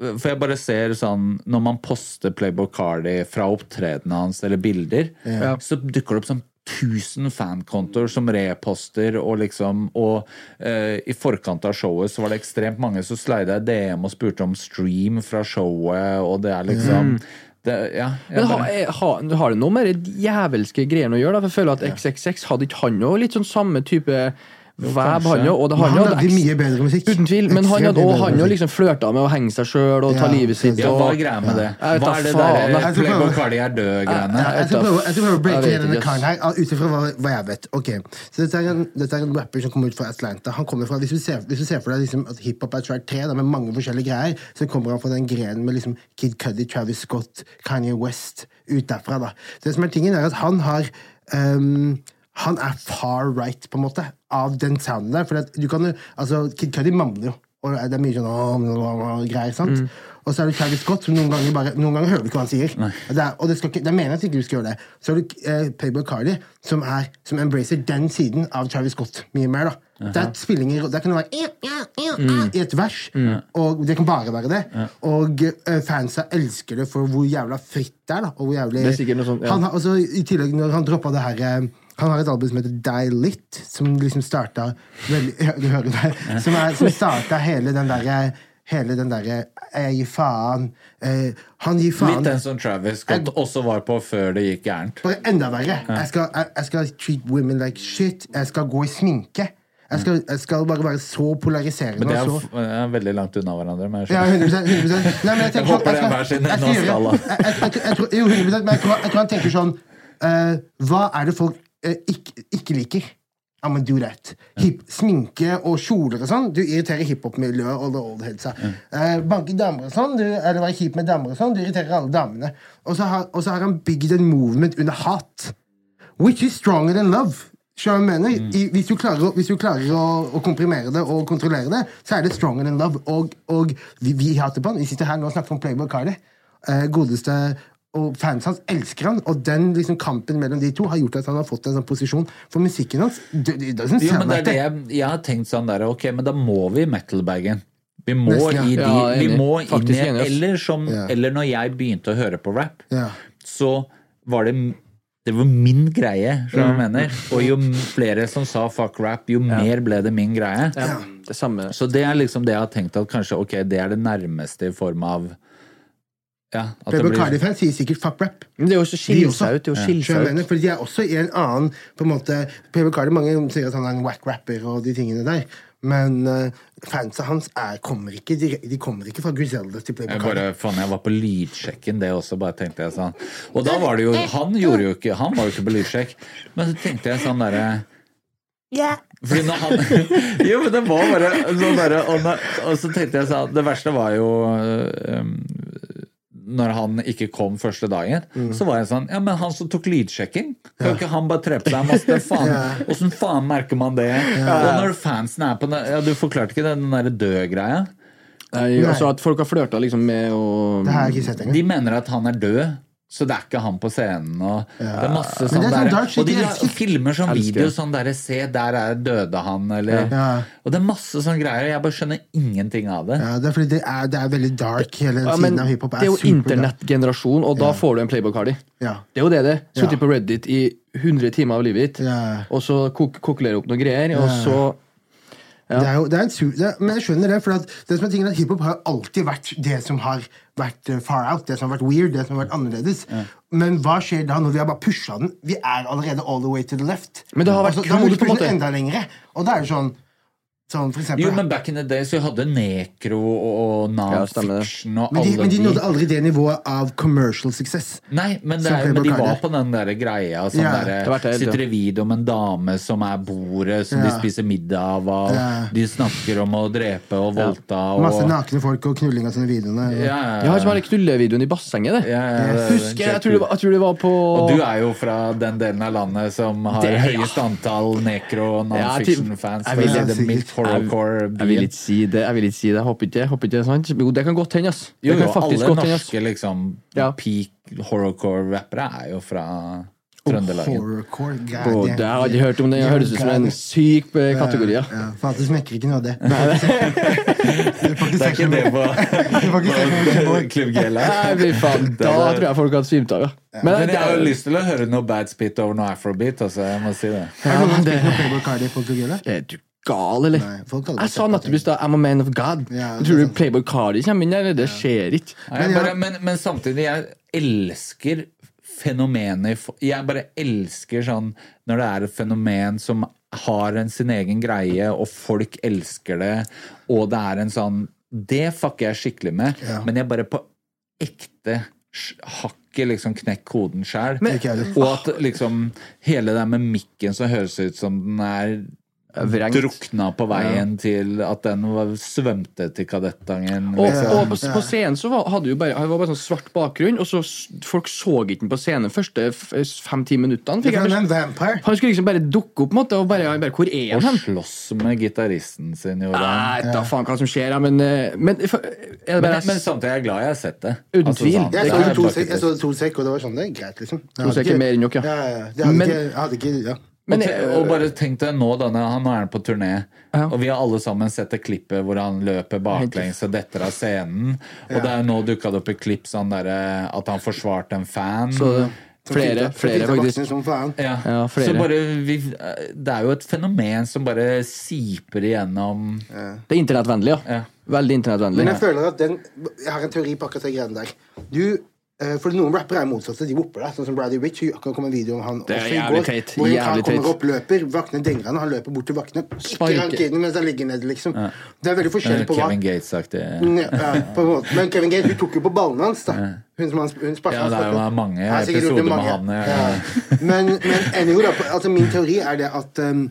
For jeg bare ser sånn Når man poster Playboy Cardi fra opptredenen hans eller bilder, Ja. så dukker det opp sånn 1000 fankontoer som reposter, og liksom Og uh, i forkant av showet så var det ekstremt mange som slida i DM og spurte om stream fra showet, og det er liksom det, ja, Men har, bare- er- har, har det noe med de jævelske greiene å gjøre? da? For jeg føler at XXX hadde ikke han òg litt sånn samme type veb, han jo? Og det, han han hadde lagde eks- mye bedre musikk. Uten tvil. Men han hadde også han jo liksom flørta med å henge seg sjøl og ta Ja, livet sitt. Ja, hva er greia med det? Jeg Hva er det der Playboy Cardi er død-greiene? Jeg skal prøve, å breake denne karen her ut ifra hva, jeg vet. Ok, så dette er, en, dette er en rapper som kommer ut fra Atlanta. Han kommer fra, Hvis du ser, hvis du ser for deg liksom at hiphop er track 3 da, med mange forskjellige greier, så kommer han fra den grenen med liksom Kid Cudi, Travis Scott, Kanye West ut derfra. da. Det som er tingen, er at han har um, han er far right, på en måte, av den sounden der. For du kan jo, altså, Kid Cudi mamler jo. Og det er mye sånn greier, sant? Og så er det Travis Scott, som noen ganger, bare, noen ganger hører du ikke hva han sier. Det er, og det, skal ikke, det er meningen at ikke du skal gjøre det. Så er det eh, Payboy Cardi, som, er, som embracer den siden av Travis Scott mye mer. da. Der, spillinger, der kan det være «Ja, ja, ja, ja» i et vers, og det kan bare være det. Og eh, fansa elsker det for hvor jævla fritt det er. da. Og hvor jævlig, Det er sånt, ja. han har, altså, I tillegg, når han droppa det her eh, Han har et album som heter Die Lit, som liksom starta Du hører det? Som, er, som starta hele den derre Hele den derre Jeg gir faen. Eh, han gir faen. Litt den som Travis Scott også var på før det gikk gærent. Bare enda verre. Jeg, skal, jeg, jeg skal treat women like shit. Jeg skal gå i sminke. Jeg skal, jeg skal bare være så polariserende. Men det er, så er veldig langt unna hverandre. Men jeg Ja, skjønner. 100, 100%. Nei, men jeg, tenker Jeg håper sånn- det er hver sin enda skala. jeg- jeg- jeg- jeg Jo, 100 men jeg tror, jeg han tenker sånn uh, Hva er det folk eh, ikke, ikke liker? I'm gonna do that. Hip, sminke og kjoler og sånn. Du irriterer hiphop-miljøet og the old headsa. Eh, banke damer og sånn, du, eller være kjip med damer og sånn. Du irriterer alle damene. Og så har, og så har han bygd en movement under hat. Which is stronger than love. Jeg mener? I, hvis du klarer, hvis du klarer å, å komprimere det og kontrollere det, så er det stronger than love. Og, og vi, vi hater på han. Vi sitter her nå og snakker om Playboy Cardi. Eh, godeste og fans hans elsker han, og den liksom kampen mellom de to har gjort at han har fått en sånn posisjon. For musikken hans det, det det, Jo, men det er det jeg, jeg har tenkt sånn der, ok, men da må vi i metal-bagen. Vi må, Nesten, ja. i de, Ja, vi må Faktisk, inn i eller, som, Ja. eller når jeg begynte å høre på rap, Ja. så var det det var min greie, skjønner du hva jeg Mm. mener? Og jo flere som sa fuck rap, jo mer ble det min greie. Ja, det samme. Så det er liksom det jeg har tenkt at kanskje, ok, det er det nærmeste i form av ja, Playboy blir Cardi-fans sier sikkert fuck rap. Men det er jo også skille også. seg ut. Det er jo skille jeg seg ut. For de er også i en annen på en måte Playboy Cardi, Mange sier at han er en wack rapper og de tingene der. Men uh, fansa hans er, kommer, ikke, de, de kommer ikke fra Griselda til Playboy Jeg Cardi. bare, faen, jeg var på lydsjekken, det også, bare tenkte jeg sånn. Og da var det jo Han gjorde jo ikke Han var jo ikke på lydsjekk. Men så tenkte jeg sånn derre Fordi når han Jo, men det var bare sånn derre og, og så tenkte jeg sånn Det verste var jo um, når han ikke kom første dagen, så var jeg sånn Ja, men han som tok lydsjekking, kan ikke han bare tre på seg masse? Faen, Åssen faen merker man det? Og når fansen er på den Ja, du forklarte ikke den der død-greia? Nei, altså at folk har flørta liksom med å. De mener at han er død, så det er ikke han på scenen. Og det er masse sånn sånn der, dark Og de elsker. filmer sånn Elsker. video sånn derre Se, der er døde han, eller Ja. Og det er masse sånne greier. Jeg bare skjønner ingenting av det. Ja, det er fordi det er, det er veldig dark. Hele ja, siden av hiphop Det er jo internettgenerasjon, og da får du en Playboy Cardi. Ja. Det er jo det det. Sittet Ja. på Reddit i 100 timer av livet ditt, Ja. og så kok kokulerer opp noen greier, og så Det er jo, det er en su det, men jeg skjønner det, for at det som er tingen er at hiphop har alltid vært det som har vært eh, far out, det som har vært weird, det som har vært annerledes. Men hva skjer da når vi har bare pusha den? Vi er allerede all the way to the left. Men det har vært Altså, da må du på en pushe måte. den enda lengre. Og da er det sånn Sånn for eksempel. Jo, men back in the day så hadde nekro og Ja, non-fiction og Men men de de. nådde aldri det nivået av commercial success. Nei, men, det er, men de var på den der greia. Sånn Ja. der, Det sitter i video med en dame som er bordet, som de spiser middag av. Og Ja. De snakker om å drepe og voldta. Og, Masse nakne folk og knulling av sånne videoene. Ja, ja, Jeg har som hele knullevideoen i bassenget, det. ja, ja, det er Husker jeg, jeg tror det var, jeg tror det var på Og du er jo fra den delen av landet som har Det- ja. høyest antall nekro- og Ja, jeg non-fiction-fans. jeg det horrorcore Jeg vil ikke si det. jeg vil ikke si det, jeg Håper ikke det håper ikke det er sant. Jo, det kan godt hende, ass. Jo, jo, alle godt hende, norske liksom, Ja. peak horrorcore-rappere er jo fra Trøndelagen. Horrorcore. God, det har jeg aldri hørt om. Det høres ut som en syk eh, kategori. Ja. Ja, for det smekker ikke noe av det. Det er ikke det på, på Klubb Gela. Nei, faen. Da tror jeg folk hadde svimt av, ja. Men Men, jeg har jo lyst til å høre noe bad spit over noe afrobeat. Altså, jeg må si det. Har du Ja, det- spilt noe Playboy Cardi på? Er du gal, eller? Nei, Jeg sa nettopp i stad I'm a man of God. Ja, Tror du. Playboy Cardi kommer inn der? Det skjer ikke. Men, bare, men, men samtidig, jeg elsker fenomenet Jeg bare elsker sånn når det er et fenomen som har en sin egen greie, og folk elsker det, og det er en sånn Det fucker jeg skikkelig med, Ja. men jeg bare på ekte hakk ikke liksom knekk koden heller. Og at liksom hele det med mikken som høres ut som den er Vrengt. drukna på veien til at den var, svømte til Kadettangen. Og, liksom. og på, på scenen så var, hadde jo bare, det var bare sånn svart bakgrunn, og så folk så ikke den på scenen første fem-ti minuttene. Fikk er jeg. Han skulle liksom bare dukke opp, på måte, og bare, bare Hvor er han? Og slåss med gitaristen sin, gjorde han. Nei, da faen hva som skjer, ja, men, eh, men er det Men, bare men samtidig er jeg glad jeg har sett det. Uten tvil. sånn, Jeg så er det to sekk sek, jeg så to sek, og det var sånn, det er greit, liksom. To sekk er mer enn nok, ja. Ja, ja, ja. Jeg hadde Men- ikke, jeg hadde ikke ja. Men, og, eh, og bare tenk deg nå, denne, han er på turné, Ja. og vi har alle sammen sett det klippet hvor han løper baklengs og detter av scenen. Og det er nå dukka det opp et klipp sånn der, at han forsvarte en fan. Så flere, flere faktisk. Ja. Ja, flere. Så bare vi, Det er jo et fenomen som bare siper igjennom Det er internettvennlig, ja. Ja. Veldig internettvennlig. Men jeg føler at den Jeg har en teori på akkurat de greiene der. Du eh, for noen rappere er motsatte. De whopper deg. Sånn som Bradley Rich. Akkurat kom en video om han Det er jævlig går, teit. Hvor Jævlig han kommer opp, løper, vaktene denger han, han løper bort til vaktene. kikker han kiden mens han ligger nede, liksom. Det er veldig forskjellig på hva Kevin Gates-aktig. ja, på en måte. Men Kevin Gates hun tok jo på ballene hans, da. Hun som han, hun sparket Ja, det er jo mange episoder med han. Ja. Ja. Men, men anyway, altså min teori er det at um,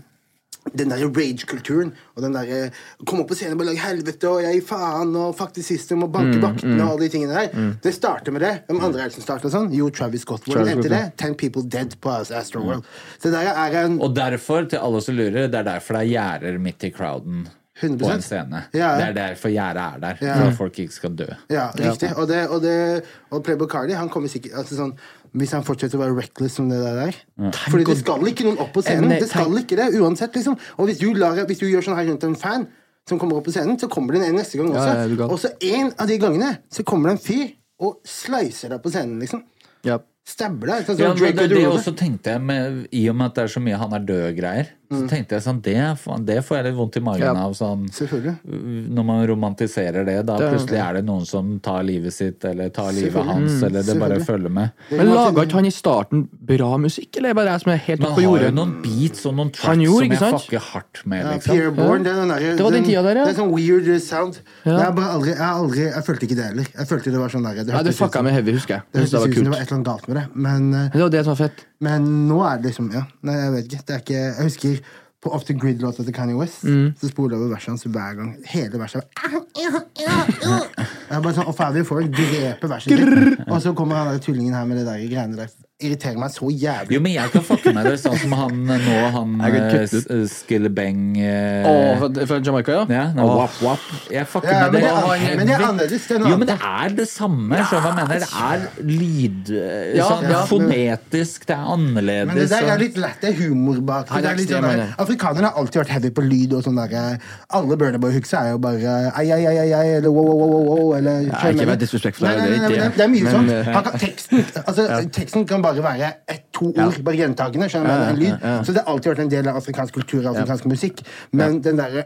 den der rage-kulturen og den der Komme opp på scenen og bare lage helvete og jeg faen og fuck system og Mm, banke vaktene og alle de tingene der. Det starter med det. Hvem andre er det som starter sånn? Jo, Travis Scott. Hvordan endte det? Ten people dead på Astroworld. Så det der er en Og derfor, til alle som lurer, det er derfor det er gjerder midt i crowden 100%. På en scene. Ja. Det er derfor gjerdet er der. Ja. For at folk ikke skal dø. Ja, riktig. Og, det, og, det, og Playboy Cardi han kommer sikkert altså sånn, Hvis han fortsetter å være reckless som det der der Fordi det skal ikke noen opp på scenen. Det skal ikke det, uansett. liksom Og hvis du, lar, hvis du gjør sånn her rundt en fan som kommer opp på scenen, så kommer det en neste gang også. Ja, ja, og så en av de gangene så kommer det en fyr og slicer deg på scenen, liksom. Ja. Stabber deg. Sånn som Ja, det, det Derulo. også tenkte jeg med, I og med at det er så mye han er død-greier, så tenkte jeg sånn det, det får jeg litt vondt i magen Ja. av. Sånn, når man romantiserer det, da Det er- plutselig er det noen som tar livet sitt, eller tar livet hans, eller det bare følger med. Men laga ikke han i starten bra musikk, eller er det bare jeg som er helt oppe på jordet? han har jo noen beats og noen tracks gjorde, som jeg sant? fucker hardt med, liksom. Ja, Born, det er den der, Det var den tida der, ja. Det er sånn weird sound. Ja. Er bare aldri, jeg, har aldri, jeg følte ikke det heller. Jeg følte det var sånn der, det Nei, det fucka med heavy, husker jeg. Det Jeg det ut det var var et eller annet galt med det. Men, Det var det som var fett. Men nå er det liksom Ja, nei, jeg vet ikke. Det er ikke jeg husker på Off the Grid-låta til Kanye West, Mm. så spoler jeg over verset hans hver gang. Hele verset. Jeg er bare sånn, Og Favi får dreper verset sitt. Og så kommer han der tullingen her med det der greiene der. Irriterer meg så jævlig. Jo, men jeg kan fucke med det, sånn som han eh, nå, han Skillebeng eh, Skillebang eh, Å, fra- Jamaica, ja? Ja, no, oh. wap, wap. Jeg fucker Ja, med men det. det men det er annerledes, det er Jo, men det er det samme. Ja, jeg mener? Det er lyd eh, Ja, sånn ja, fonetisk, det er annerledes. Men det der er litt lett, det er humor bak det. Er litt sånn. Afrikanerne har alltid vært heavy på lyd og sånn der Alle Burnerboy-hooks er jo bare ai, ai, ai, ai, eller wow, wow, wow, wow, eller Ja, ikke vær disrespektfull. Det er nei, det. det er mye Men, sånn. eh, Han kan, teksten, altså, teksten kan bare bare være ett, to ord, bare gjentagende. skjønner du, Ja, en lyd. Så det har alltid vært en del av afrikansk kultur og afrikansk musikk. Men den derre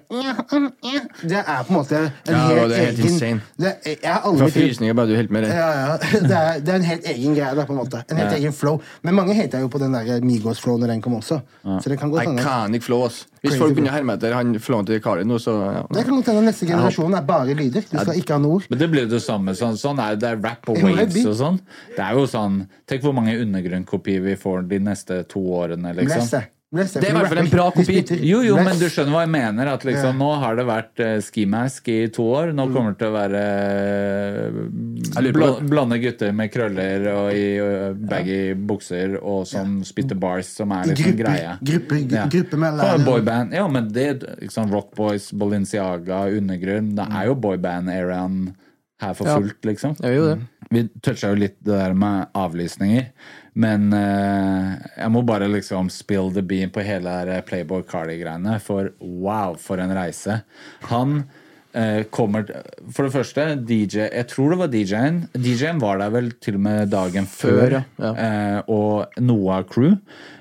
Det er på en måte en Ja, helt, det er helt egen insane. det Jeg har aldri Fra frysninger bare du helt med det. ja, ja. Det, er, det er en helt egen greie. Da, på en måte En helt egen flow. Men mange hata jo på den der Migos-flow når den kom også. Så det kan godt hende Iconic flow, ass. Hvis Crazy folk begynner å herme etter han flowen til Kari nå, så ja. Det kan godt hende neste generasjon er bare lyder. Du skal ikke ha noe ord. Men det blir det samme. Sånn, sånn er det, det er rap og waves og sånn. Det er jo sånn Tenk hvor mange undergrunnkopier vi får de neste to årene, liksom. det. Bless Det er i hvert fall en bra kopi. Jo, jo, men du skjønner hva jeg mener. At liksom, Ja. Nå har det vært uh, ski mask i to år. Nå kommer det til å være uh, bl blonde gutter med krøller og i uh, baggy bukser og som spytter bars, som er liksom greie greia. Gruppe, Ja. gruppe med boyband, ja, men det liksom, Rock Boys, Balenciaga, Undergrunn Det er jo boyband-eraen her for fullt, liksom. Ja, jo det. Vi toucha jo litt det der med avlysninger, men eh, jeg må bare liksom spill the bean på hele der Playboy Cardi-greiene, for wow, for en reise. Han eh, kommer For det første, DJ Jeg tror det var DJ-en. DJ-en var der vel til og med dagen før, Før, ja. Eh, og Noah Crew.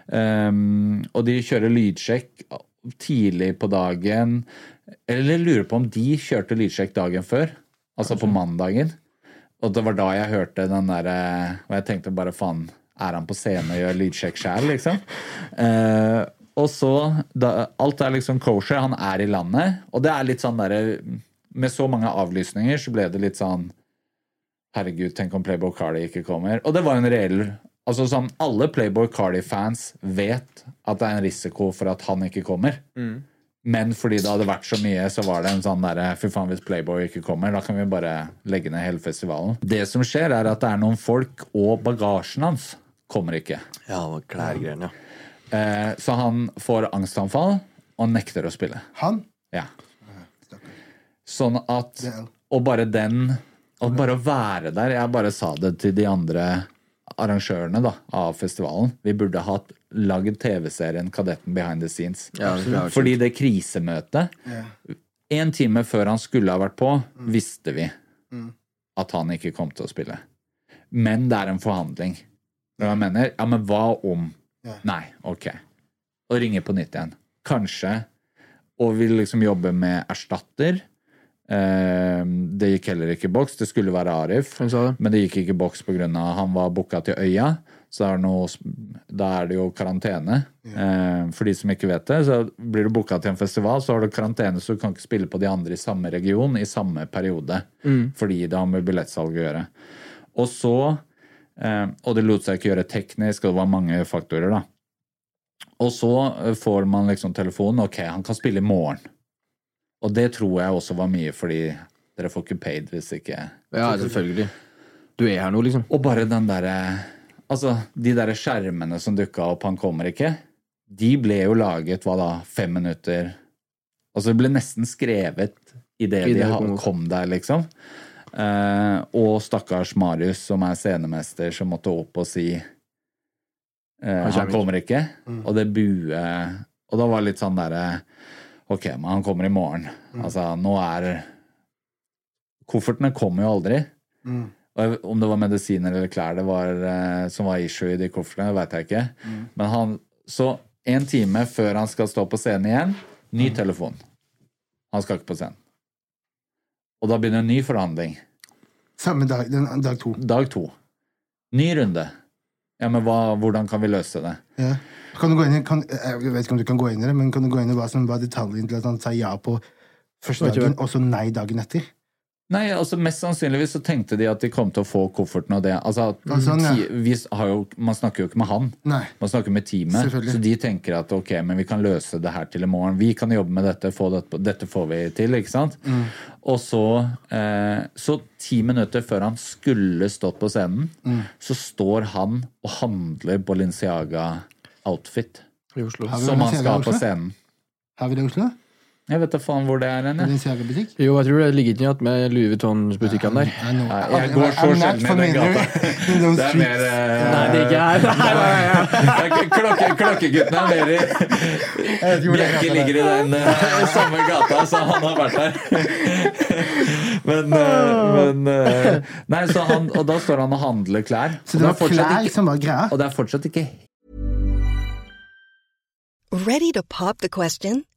Um, og de kjører lydsjekk tidlig på dagen. Eller lurer på om de kjørte lydsjekk dagen før. Altså på mandagen. Og det var da jeg hørte den derre Og jeg tenkte bare faen, er han på scenen og gjør lydsjekk sjæl, liksom? Eh, og så da, Alt er liksom kosher. Han er i landet. Og det er litt sånn derre Med så mange avlysninger så ble det litt sånn Herregud, tenk om Playboy Cardi ikke kommer. Og det var en reell Altså sånn, Alle Playboy Cardi-fans vet at det er en risiko for at han ikke kommer. Men fordi det hadde vært så mye, så var det en sånn derre Fy faen, hvis Playboy ikke kommer, da kan vi bare legge ned hele festivalen. Det som skjer, er at det er noen folk, og bagasjen hans kommer ikke. Ja, og klærgreiene, ja. Eh, så han får angstanfall og nekter å spille. Han? Ja. Sånn at Det Og bare den Og bare å være der Jeg bare sa det til de andre arrangørene da, av festivalen. Vi burde hatt lagd TV-serien Kadetten behind the scenes. Ja, det Fordi det krisemøtet En time før han skulle ha vært på, Mm. visste vi at han ikke kom til å spille. Men det er en forhandling. Hva jeg mener? Ja, men hva om Ja. Nei, ok. Og ringer på nytt igjen. Kanskje. Og vil liksom jobbe med erstatter. Eh, det gikk heller ikke i boks. Det skulle være Arif, det. men det gikk ikke i boks pga. han var booka til Øya. Så er noe, da er det jo karantene. Eh, for de som ikke vet det, så blir du booka til en festival, så har du karantene, så du kan ikke spille på de andre i samme region i samme periode. Fordi det har med billettsalg å gjøre. Og så Og det lot seg ikke gjøre teknisk, og det var mange faktorer, da. Og så eh, får man liksom telefonen. Ok, han kan spille i morgen. Og det tror jeg også var mye fordi dere får ikke paid hvis ikke Ja, selvfølgelig. Du er her nå, liksom. Og bare den derre Altså, de derre skjermene som dukka opp, han kommer ikke, de ble jo laget, hva da, fem minutter Altså, det ble nesten skrevet idet I de kom der, liksom. Eh, og stakkars Marius, som er scenemester, som måtte opp og si eh, Han kommer ikke. Mm. Og det bue Og da var det litt sånn derre Ok, men han kommer i morgen. Altså, nå er Koffertene kommer jo aldri. Og Om det var medisiner eller klær det var, eh, som var issue i de koffertene, veit jeg ikke. Men han, så en time før han skal stå på scenen igjen, ny telefon. Han skal ikke på scenen. Og da begynner en ny forhandling. Samme dag, den, dag to. Dag to. Ny runde. Ja, men hva, hvordan kan vi løse det? Ja. Kan du gå inn i, kan, jeg vet ikke om du kan gå inn i det, men kan du gå inn i hva som var detaljen til at han sa ja på første dagen, og så nei dagen etter? Nei, altså Mest sannsynligvis så tenkte de at de kom til å få kofferten og det. Altså, at sånn, ja. ti- vi har jo, Man snakker jo ikke med han. Nei. Man snakker med teamet. Så de tenker at ok, men vi kan løse det her til i morgen. Vi kan jobbe med dette, få dette, dette får vi til. ikke sant? Mm. Og så, eh, så ti minutter før han skulle stått på scenen, Mm. så står han og handler Balenciaga-outfit. Som han skal ha på scenen. Har vi det i Oslo? Jeg vet da faen hvor det er hen. jeg. Jo, jeg tror det ligger ikke igjen med Louis Vuitton-butikkene der. I know. Nei, jeg går så sjelden i den gata. Det er mer uh, Nei, det er ikke her. Nei, nei, nei. Er Klokke, klokkegutten er mer i Jeg er Bjerke ligger i den uh, samme gata, så han har vært der. Men, uh, men Nei, så han, og da står han og handler klær. Så det var klær ikke- som var greia? Og det er fortsatt ikke Ready to pop the question?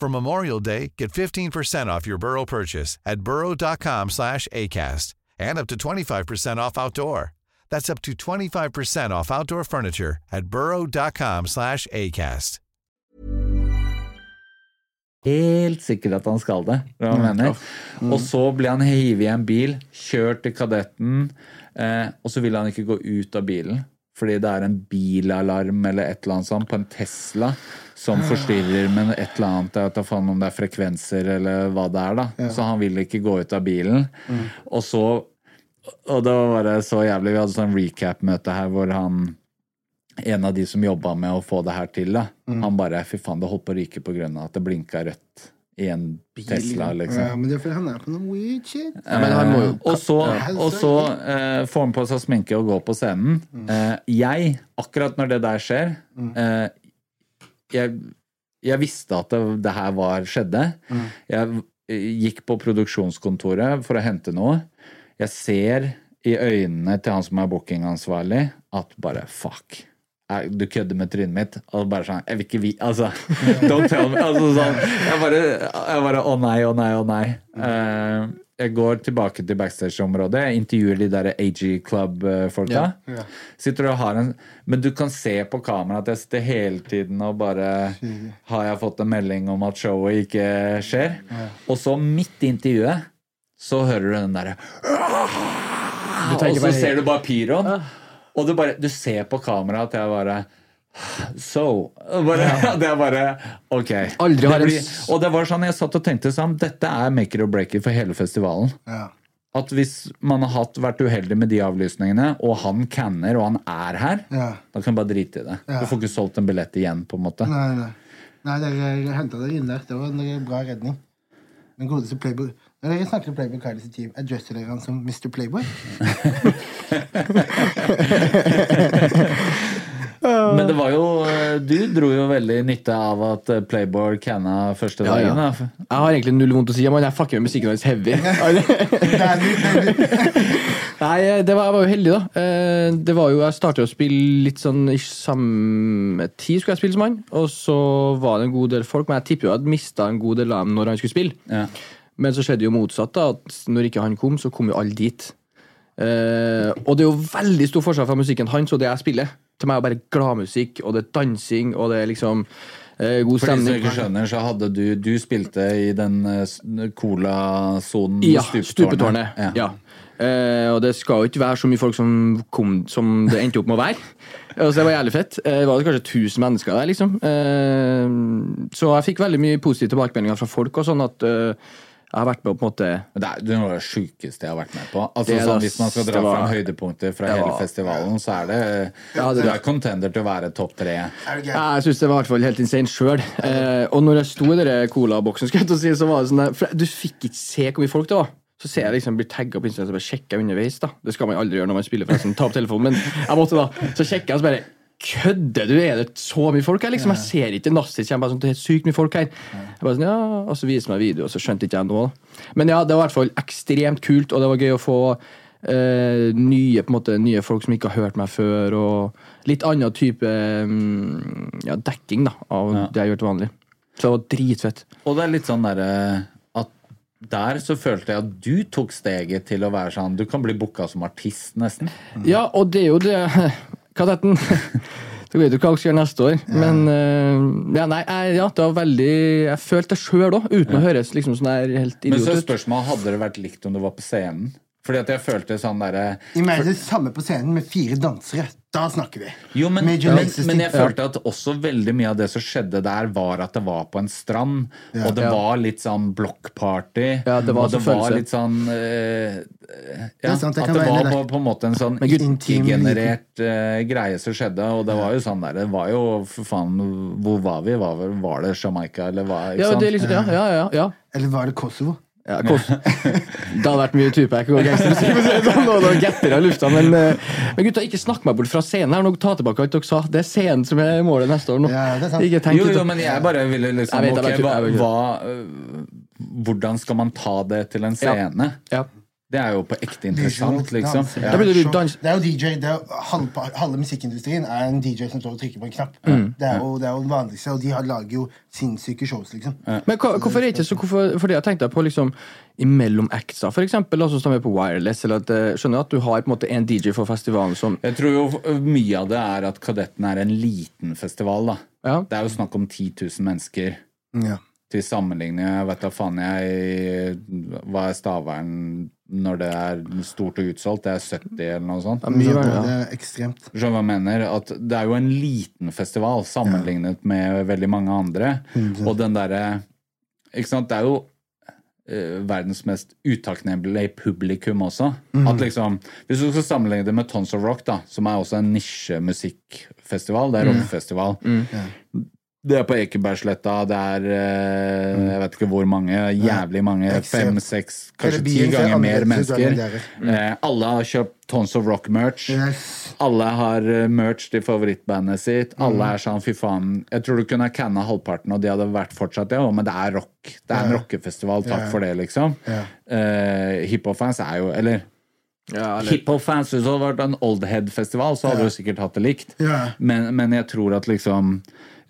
For Memorial Day, get 15% off your Burrow purchase at burrow.com slash ACAST and up to 25% off outdoor. That's up to 25% off outdoor furniture at burrow.com slash ACAST. helt sikker at han skal det. Jeg mener. Og så blir han hivet i en bil, kjørt til Kadetten, eh, og så vil han ikke gå ut av bilen. Fordi det er en bilalarm eller et eller annet sånt på en Tesla som forstyrrer med et eller annet. Jeg da faen om det er frekvenser eller hva det er, da. Så han vil ikke gå ut av bilen. Og så Og det var bare så jævlig. Vi hadde sånn recap-møte her hvor han en av de som jobba med å få det her til, da, han bare Fy faen, det holdt på å ryke av at det blinka rødt i en Tesla, liksom. Ja, men det er fordi han er på noe weird shit. men han må jo- Eh, og så, og så eh, får han på seg sminke og går på scenen. Eh, jeg, akkurat når det der skjer eh, jeg, jeg visste at det, det her var skjedde. Jeg eh, gikk på produksjonskontoret for å hente noe. Jeg ser i øynene til han som er bookingansvarlig, at bare fuck. Du kødder med trynet mitt. Og bare sånn Jeg vil ikke vi... Altså, don't tell me. Altså, sånn, jeg bare jeg bare Å nei, å nei, å nei. Uh, jeg går tilbake til backstage-området. Jeg intervjuer de der AG Club-folka. Sitter og har en Men du kan se på kamera at jeg sitter hele tiden og bare Har jeg fått en melding om at showet ikke skjer? Og så, midt i intervjuet, så hører du den derre Og så ser du bare pyroen. Og du, bare, du ser på kameraet at jeg bare So bare, Det er bare Ok. Aldri har det en og det var sånn jeg satt og tenkte sånn Dette er make it or break it for hele festivalen. Ja. At hvis man har hatt, vært uheldig med de avlysningene, og han canner, og han er her, Ja. da kan du bare drite i det. Ja. Du får ikke solgt en billett igjen, på en måte. Nei, nei. Nei, dere henta dere inn der. Det var en bra redning. Den godeste Playboy Når vi snakker om Playboy Cardi sitt team, Adresser dere han som Mr. Playboy? Men det var jo eh, Du dro jo veldig nytte av at eh, Playboy canna første Ja, ja. dagen. da. Jeg har egentlig null vondt å si, men jeg fucker med musikken hans heavy. Nei, det var, jeg var jo heldig, da. Eh, Det var jo, Jeg startet å spille litt sånn i samme tid skulle jeg spille som han. Og så var det en god del folk, men jeg tipper jo at jeg mista en god del av dem når han skulle spille. Ja. Men så skjedde jo motsatt. da, at Når ikke han kom, så kom jo alle dit. Eh, og det er jo veldig stor forskjell fra musikken hans og det jeg spiller. Til meg er bare gladmusikk, og det er dansing, og det er liksom eh, god For de som ikke skjønner, så hadde du Du spilte i den s- colasonen Ja, Stupetårnet. stupetårnet. Ja. Ja. Eh, og det skal jo ikke være så mye folk som kom som det endte opp med å være. Og så det var jævlig fett. Eh, Det var kanskje 1000 mennesker der, liksom. Eh, så jeg fikk veldig mye positive tilbakemeldinger fra folk. og sånn at eh, Jeg har vært med på en måte Det er det noe av det sjukeste jeg har vært med på. Altså Det sånn, Hvis man skal dra var- fram høydepunkter fra var, hele festivalen, så er det Ja, det- Du er contender til å være topp tre. Det jeg syns det var i hvert fall helt insane sjøl. Eh, og når jeg sto i den colaboksen, si, så var det sånn der, for Du fikk ikke se hvor mye folk det var. Så ser jeg liksom blir tagga på Instagram, så bare sjekker jeg underveis. da Det skal man aldri gjøre når man spiller, forresten. Ta opp telefonen. Men jeg måtte da Så sjekker jeg, og så bare Kødder du? Er det så mye folk her? liksom Jeg ser ikke Nastis kommer bare sånn, det er sykt mye folk her. Jeg bare sånn, ja, Og så viser meg video, og så skjønte ikke jeg noe. Men ja, det var i hvert fall ekstremt kult, og det var gøy å få eh, nye måte, nye folk som ikke har hørt meg før, og litt annen type mm, ja, dekking da av Ja. det jeg har gjort vanlig. Så det var dritfett. Og det er litt sånn derre at der så følte jeg at du tok steget til å være sånn Du kan bli booka som artist, nesten. Ja, og det er jo det Kadetten. Du vet jo hva vi skal gjøre neste år. Men uh, ja, nei, jeg, ja, det var veldig Jeg følte det sjøl òg, uten å høres liksom sånn der helt Men så er spørsmålet hadde det vært likt om du var på scenen. Fordi at jeg følte sånn derre mener det samme på scenen med fire dansere. Da snakker vi. Jo, men, Major men, men jeg følte at også veldig mye av det som skjedde der, var at det var på en strand. Ja. Og det Ja. var litt sånn blokkparty. Ja, det var og det var litt sånn uh, ja, sant, At det var på, på en måte en sånn ikke-generert eh, greie som skjedde. Og det var jo sånn der Det var jo for faen Hvor var vi? Var, var det Jamaica, eller hva? Ikke Ja, sant? det er liksom, ja, ja, ja, ja. Eller var det Kosovo? Ja. Det hadde vært mye Tupac og gangstermusikk, gå sånn, og av lufta. Men, eh, men gutta, ikke snakk meg bort fra scenen her. Nå Ta tilbake alt dere sa. Det er scenen som er målet neste år nå. Ja, Jo, jo, men jeg bare ville liksom Jeg vet, jeg ok, hva, hva, øh, Hvordan skal man ta det til en scene? Ja. Det er jo på ekte interessant, liksom. Ja. Det dans- Det er jo DJ, det er jo halve, halve musikkindustrien er en DJ som står og trykker på en knapp. Mm. Det, er jo, det er jo vanligste, og de har, lager jo sinnssyke shows, liksom. Men hva, hvorfor er det ikke så hvorfor, Fordi jeg tenkte på liksom imellom actsa, eksempel, altså, som er på wireless, eller at skjønner Skjønner at du har på en måte en DJ for festivalen som Jeg tror jo mye av det er at Kadetten er en liten festival, da. Ja. Det er jo snakk om 10 000 mennesker. Ja. Til sammenligning, jeg vet da faen jeg Hva er Stavern når det er stort og utsolgt? Det er 70 eller noe sånt? Ja, mye det, det er ekstremt. Skjønner du hva jeg mener? At det er jo en liten festival sammenlignet med veldig mange andre. Og den derre Ikke sant? Det er jo uh, verdens mest utakknemlige publikum også. At liksom Hvis du skal sammenligne det med Tons of Rock, da, som er også en nisjemusikkfestival, det er rockefestival. Det er på Ekebergsletta, det er eh, jeg vet ikke hvor mange, jævlig mange, fem, seks, kanskje ti ganger mer mennesker. det Eh, alle har kjøpt Tons of Rock-merch. Yes. Alle har eh, merch til favorittbandet sitt. Alle er sånn, fy faen Jeg tror du kunne canna halvparten, og de hadde vært fortsatt det, men det er rock. Det er en rockefestival, takk for det, liksom. Eh, Hiphop-fans er jo Eller Ja, hiphop-fans, hvis det hadde vært en oldhead-festival, så hadde du sikkert hatt det likt. Ja. Men, men jeg tror at liksom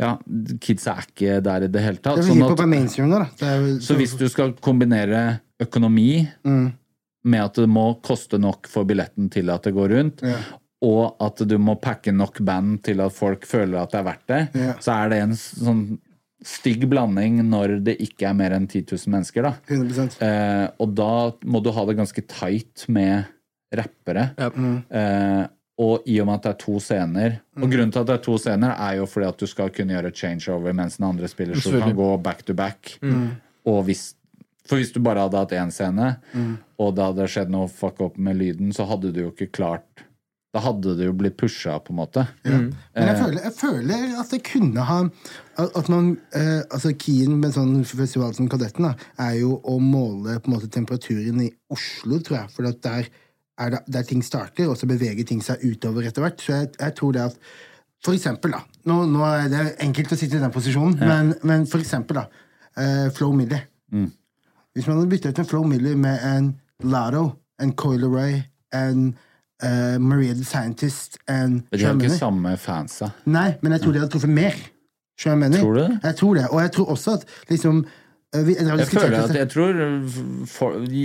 Ja, kidsa er ikke der i det hele tatt. Det er Sånn at, mainstream da. Det er, jo- så hvis du skal kombinere økonomi Mm. med at det må koste nok for billetten til at det går rundt, Ja. og at du må pakke nok band til at folk føler at det er verdt det, Ja. så er det en sånn stygg blanding når det ikke er mer enn 10 000 mennesker. da. 100 Eh, og da må du ha det ganske tight med rappere. Ja. Eh, og i og med at det er to scener Mm. Og grunnen til at det er to scener, er jo fordi at du skal kunne gjøre changeover mens den andre spiller, så du kan gå back to back. Mm. Og hvis For hvis du bare hadde hatt én scene, Mm. og det hadde skjedd noe fuck up med lyden, så hadde du jo ikke klart Da hadde det jo blitt pusha, på en måte. Men Eh. jeg føler, jeg føler at det kunne ha At man eh, Altså Keen med sånn festival som Kadetten da, er jo å måle på en måte temperaturen i Oslo, tror jeg. For at der er det der ting starter, og så beveger ting seg utover etter hvert. Så jeg, jeg tror det at For eksempel, da. Nå, nå er det enkelt å sitte i den posisjonen, men, men for eksempel, da. Flow Flo Millie. Hvis man hadde bytta ut en Flow Millie med en Lotto, en Coil en uh, Maria the Scientist, en Men de har ikke samme fansa. Nei, men jeg tror de hadde truffet mer. Jeg mener? Tror du det? Jeg tror det. Og jeg tror også at liksom eh, vi, jeg, føler at jeg tror for, det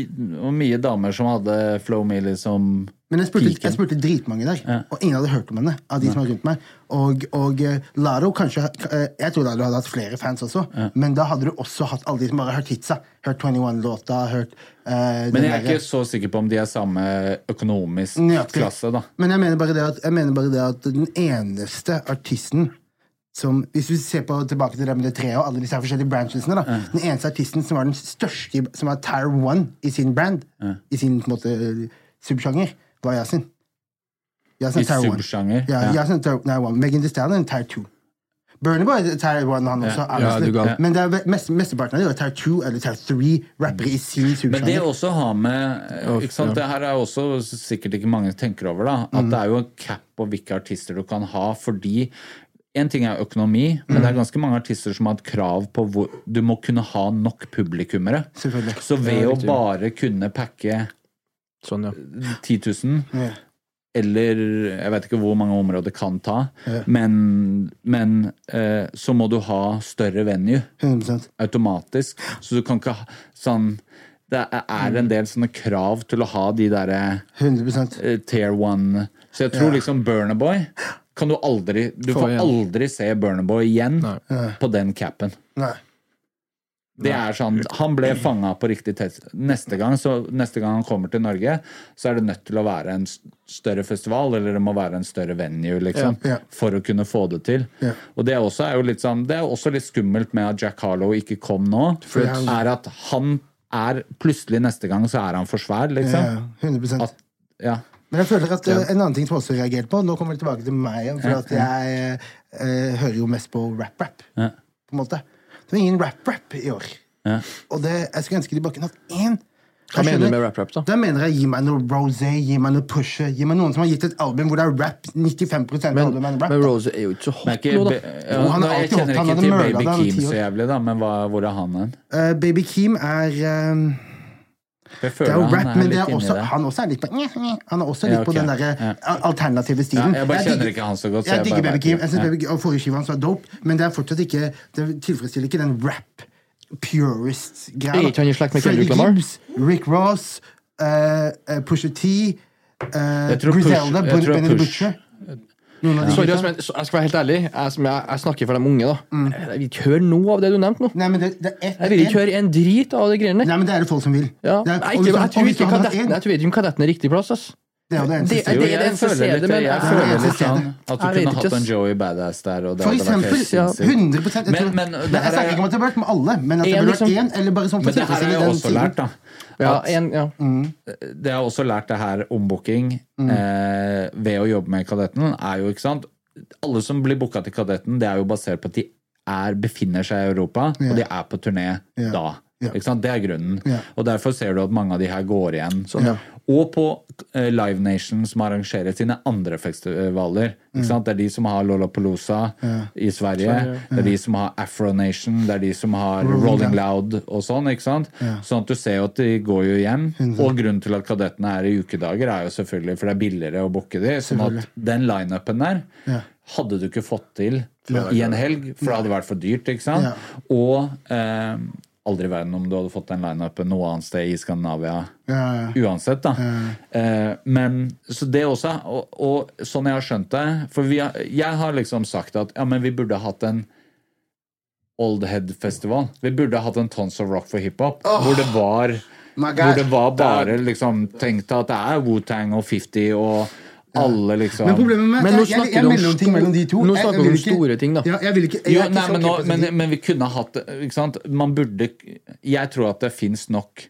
mye damer som hadde Flow Millie som Men jeg spurte, jeg spurte dritmange der, Ja. og ingen hadde hørt om henne. Av de som var rundt meg Og, og eh, Laro kanskje eh, Jeg tror Laro hadde hatt flere fans også, men da hadde du også hatt alle de som bare har hørt hitsa. Hørt 21-låta, hørt uh, Men jeg er der. ikke så sikker på om de er samme økonomisk Nøyaktig. klasse, da. Men jeg mener bare det at, jeg mener bare det at den eneste artisten som Hvis du ser på tilbake til det treet og alle disse her forskjellige branchesene, da. Den eneste artisten som var den største, som var Tire One i sin brand, i sin på en måte subsjanger, var Yasin. Yasin I er subsjanger? Ja, Ja. Yasin Tire One. Megan Thee Stallion Tire Two. Boy er Tire One, han også. Ja. Ja. Men det er mest, mesteparten av det er Tire Two eller Tire Three rappere i sin Men det subsjanger. også har med ikke sant? Det her er også sikkert ikke mange tenker over, da. At Mm. det er jo en cap på hvilke artister du kan ha, fordi en ting er økonomi, men Mm. det er ganske mange artister som har et krav på hvor du må kunne ha nok publikummere. Så ved å bare kunne pakke Sånn, ja. 10 000 Ja. eller jeg vet ikke hvor mange områder kan ta, men, men eh, så må du ha større venue 100 automatisk. Så du kan ikke ha sånn Det er en del sånne krav til å ha de derre eh, Tier one Så jeg tror Ja. liksom Burner Boy kan du aldri Du Få får igjen. aldri se Burnerboy igjen Nei. på den capen. Nei. Det er sånn, Han ble fanga på riktig test. Neste gang, så, neste gang han kommer til Norge, så er det nødt til å være en større festival, eller det må være en større venue, liksom, Ja, ja. for å kunne få det til. Ja. Og det er, også, er jo litt sånn, det er også litt skummelt med at Jack Harlow ikke kom nå, Fordi han- er at han er plutselig neste gang så er han for svær, liksom. Ja, 100 At, ja. Men jeg føler at eh, en annen ting som også reagerte på Nå kommer vi tilbake til meg for at jeg eh, hører jo mest på rap-rap. Ja. På en måte. Det var ingen rap-rap i år. Ja. Og det, jeg skulle ønske de bare kunne hatt én. Hva mener du med rap-rap, da? Da mener jeg gi meg noe Rosé, gi meg noe Pusher, gi meg noen som har gitt et album hvor det er rap. 95% av Men, rap. men Rosé er jo ikke så hot ikke, nå, da. Jo, han er nå, jeg alltid kjenner holdt- han ikke hadde til mørdet Baby Keem så jævlig, da, men hva, hvor er han hen? Uh, Baby Keem er eh, Jeg Det er jo rap, men er også, han også er litt på Han er også Ja, litt på den der Ja. alternative stilen. Ja, jeg bare kjenner ikke han så godt, så Jeg jeg digger Baby Jeg synes. Baby, og forrige skive hans var dope, men det er fortsatt ikke Det tilfredsstiller ikke den rap purist-greia. Er ikke han i slekt med Freddie Kendrick Lamar? Gibbs, Rick Ross, uh, Pusha T, uh, Griselda, Benny Butcher. Sorry, gutta. altså, men jeg skal være helt ærlig. Jeg, jeg, jeg snakker for de unge, da. Mm. Jeg vil ikke høre noe av det du nevnte nå. Nei, men det, det er Jeg vil ikke høre en drit av de greiene der. Nei, men det er det folk som vil. Ja. Det er, Jeg, ikke, jeg tror ikke kadetten en- Jeg tror ikke om kadetten er riktig plass, ass. Det er jo det eneste stedet. er føler litt, jeg jeg føler litt sånn at du kunne hatt en. Joey Badass der, og det For eksempel. helt Ja, sinnssykt. 100 Jeg, tror, men det jeg snakker er- ikke om at det burde vært med alle, men at det burde vært liksom- én, eller bare sånn for Men det her har jeg også lært, da. Ja, en, ja. det har også lært det her ombooking Mm. eh, ved å jobbe med Kadetten, er jo, ikke sant Alle som blir booka til Kadetten, det er jo basert på at de er, befinner seg i Europa, og de er på turné da. Ja. Det er grunnen. Ja. Og derfor ser du at mange av de her går igjen. Sånn, ja. Og på eh, Live Nation, som arrangerer sine andre festivaler. Sant? Det er de som har Lollapalooza i Sverige. Det er de som har Afro Nation. Det er de som har Rolling Rolling Loud og sånn. ikke sant? Sånn at du ser jo at de går jo hjem. Og grunnen til at kadettene er i ukedager, er jo selvfølgelig for det er billigere å booke de. Sånn at den lineupen der hadde du ikke fått til i en helg, for det hadde vært for dyrt. ikke sant? Og eh, aldri i verden om du hadde fått den lineupen noe annet sted i Skandinavia Ja, ja. uansett, da. Eh, men så det også, og, og sånn jeg har skjønt det For vi har, jeg har liksom sagt at ja, men vi burde hatt en Old Head-festival. Vi burde hatt en Tons of Rock for hiphop, hvor det var hvor det var bare liksom tenkt at det er Wu-Tang og 50 og alle liksom Men problemet med Men nå jeg, jeg, snakker jeg du om ting mellom de to. nå snakker vi om store ting, da. Ja, jeg vil ikke, jeg jo, nei, men, nå, men, men vi kunne hatt ikke sant? Man burde Jeg tror at det fins nok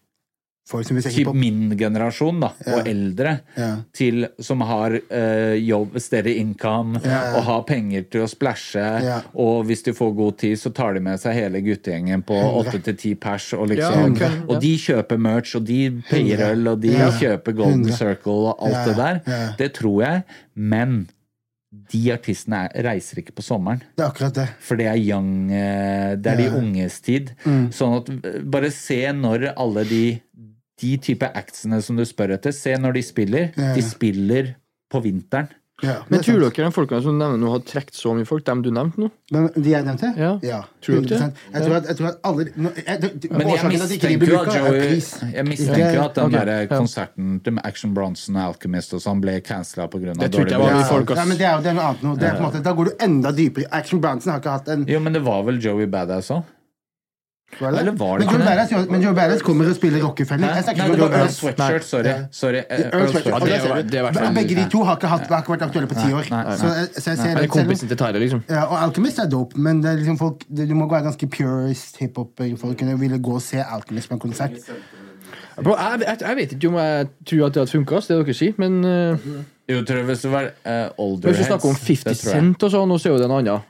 Til min generasjon da, og eldre Ja. til, som har uh, jobb, steady income Ja. og har penger til å splæsje. Ja. Og hvis de får god tid, så tar de med seg hele guttegjengen på åtte til ti pers. Og, liksom, ok, ja. og de kjøper merch, og de payer øl, og de Ja. kjøper Golden. Circle og alt Ja, det der. ja. Det tror jeg. Men de artistene er, reiser ikke på sommeren. Det er akkurat det. For det er young eh, Det er de unges tid. Sånn at eh, bare se når alle de De type actsene som du spør etter, se når de spiller. Ja. De spiller på vinteren. Ja, Men tror dere de folkene som du nevner nå, har trukket så mye folk? Dem du nevnte nå? Men de jeg nevnte? Ja. Tror du ikke Jeg tror at, jeg tror at alle nå- jeg, det- Men jeg mistenker jo at, Joey, jeg mistenker jo at den okay. der konserten til Action Bronson og Alchemist og sånn ble cancela pga. Det tror ikke Ja, folk, ja, men det er jo det er noe annet nå. Det er på en måte, da går du enda dypere. Action Bronson har ikke hatt en Jo, men det var vel Joey Badass òg? Eller var det men, Joe ikke men Joe Badass kommer og spiller Rockefeller. Jeg snakker ikke om Earl Sweatshirt. Sorry. sorry. eh, Earl Sweatshirt. Begge de to har ikke, hatt, har ikke vært aktuelle på ti år. Nei, nei. Så, jeg- så jeg ser det kompisen til Tyler, liksom. Ja, og Alchemist er dope, men det er liksom folk, det, du må være ganske purist hiphop for å kunne ville gå og se Alchemist på en konsert. Bro, jeg, jeg, jeg vet ikke om jeg tror at det hadde funka, det dere sier, men uh, Jo, tror jeg hvis det var uh, older Hvis vi snakker om 50 Cent og sånn, så er jo det en annen.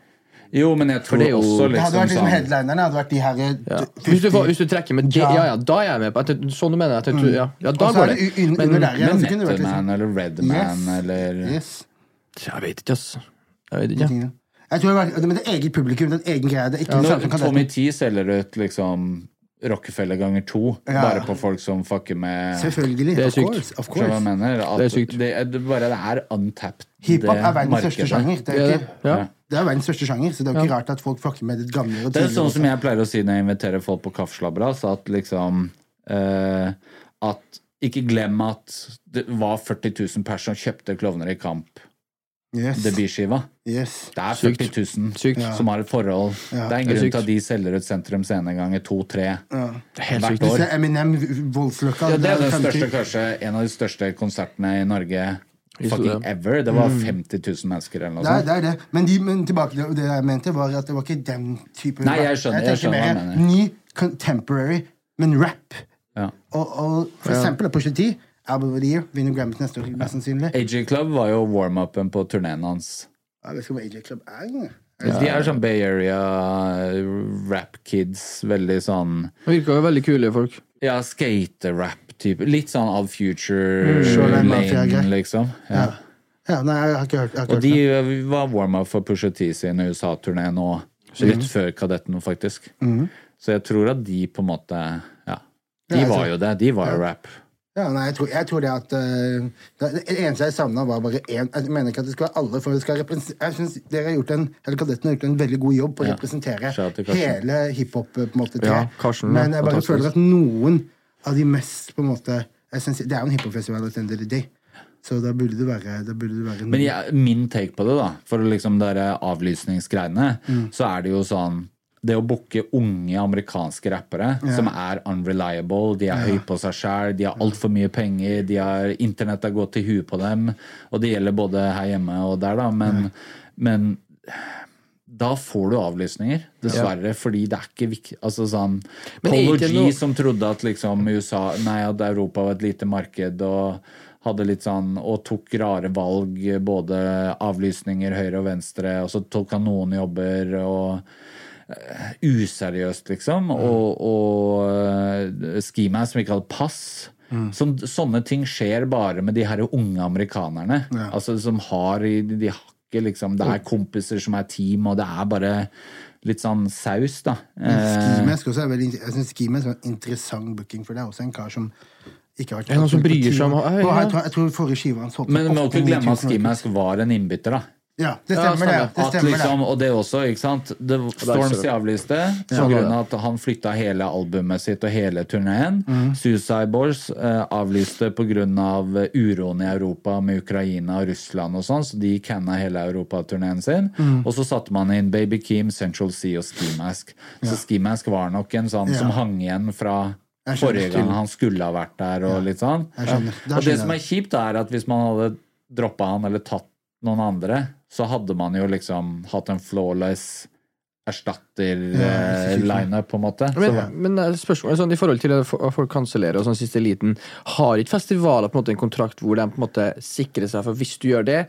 Jo, men jeg For tror det er jo- også Det hadde liksom vært liksom sånn headlinerne, hadde vært de her Ja. Hvis, du, får, hvis du trekker med G, ja ja, da er jeg med på. Det, sånn du mener jeg tror, ja, ja, da går det. Men, Men, Men Method liksom- eller Redman Yes. eller Yes. jeg vet ikke, ass. Jeg vet ikke. ja. Jeg tror det var, men det er eget publikum, det er egen greie. Det er ikke ja, Tommy T selger ut liksom Rockefeller ganger to Ja. bare på folk som fucker med Selvfølgelig. Det er Of course. Of jeg course. mener? Det er sykt. Det, er- det bare det er untapped. Hiphop er verdens markedet. største sjanger. Det er, ikke. Ja. Ja. det er verdens største sjanger, så det er jo ikke rart at folk fucker med det gamle og Det er sånn som jeg pleier å si når jeg inviterer folk på kaffeslabberas, at liksom uh, At ikke glem at det var 40 000 personer som kjøpte Klovner i kamp, Yes. debutskiva. Yes. Det er Sykt. 40 000 Sykt. som har et forhold. Ja. Det er en grunn til at de selger ut Sentrum Scene ganger to-tre Ja. Er helt hvert sykt. Du år. ser Eminem, Voldsløkka Ja, det er den største, kanskje en av de største konsertene i Norge fucking ever. Det var 50 000 mennesker eller noe Det er, sånt. det er det. Men, de, men tilbake til det jeg mente, var at det var ikke den type Nei, jeg skjønner- jeg tenker skjønner hva mer du mener. ny contemporary, men rap. Ja. Og, og for eksempel på Pusha T, Album of the Year, vinner Grammy neste år, mest sannsynlig. AJ Club var jo warm-upen på turneen hans. Jeg vet ikke hva AJ Club er engang. De er sånn Bay Area rap kids. Veldig sånn Virka jo veldig kule folk. Ja, skater-rap-type. Litt sånn All Future mm, Lane, liksom. Ja. Ja, nei, jeg har ikke hørt, har ikke Og de hørt det. var warm-up for Pusha T sin USA-turné nå, rett før Kadetten, faktisk. Så jeg tror at de på en måte Ja. De Ja, var jo det. De var jo rap. Ja, nei, jeg tror, jeg tror det at uh, det, det eneste jeg savna, var bare én Jeg mener ikke at det skal være alle, for det skal Jeg synes dere har gjort en Eller Kadetten har gjort en veldig god jobb på å Ja. representere hele hiphop. på en måte, Ja. Karsten, Men jeg bare føler at noen av de mest på en måte synes, Det er jo en hiphopfestival at day. Så da burde det være, burde det være Men jeg, min take på det, da, for liksom dere avlysningsgreiene, Mm. så er det jo sånn det å booke unge amerikanske rappere som er unreliable, de er høye på seg sjæl, de har altfor mye penger, de har internett har gått til huet på dem, og det gjelder både her hjemme og der, da, men, men da får du avlysninger, dessverre, fordi det er ikke viktig Altså sånn Polo G noe- som trodde at liksom USA Nei, at Europa var et lite marked og hadde litt sånn Og tok rare valg, både avlysninger høyre og venstre, og så tok han noen jobber og Useriøst, liksom. Og, og uh, skimass som ikke hadde pass. Sånn, sånne ting skjer bare med de her unge amerikanerne. Altså Som har de, de har ikke liksom Det er kompiser som er team, og det er bare litt sånn saus, da. men Skimesk også er veldig Jeg synes Skimesk er en interessant booking, for det er også en kar som ikke har vært En som bryr seg om- Ja, ja. jeg, tror, jeg tror forrige skive hans solgte Men vi må ikke glemme at skimask var en innbytter, da. Ja, det Ja, stemmer, det. stemmer. det, At stemmer liksom, det. og det også, ikke sant Storms Stormzy avlyste på Ja. at han flytta hele albumet sitt og hele turneen. Mm. Suicide Boys eh, avlyste på grunn av eh, uroen i Europa med Ukraina og Russland og sånn, så de canna hele europaturneen sin. Mm. Og så satte man inn Baby Keem, Central Sea og Ski Mask. Så Ski Mask var nok en sånn Ja. som hang igjen fra forrige gang han skulle ha vært der, og litt sånn. Jeg skjønner. Da Og det som er kjipt, er at hvis man hadde droppa han eller tatt noen andre, så hadde man jo liksom hatt en flawless erstatter-lineup, på en måte. Men, men eh, spørsmålet sånn, i forhold til at fo- at folk kansellerer og sånn siste liten, har ikke festivaler på en måte en kontrakt hvor de på en måte sikrer seg for hvis du gjør det,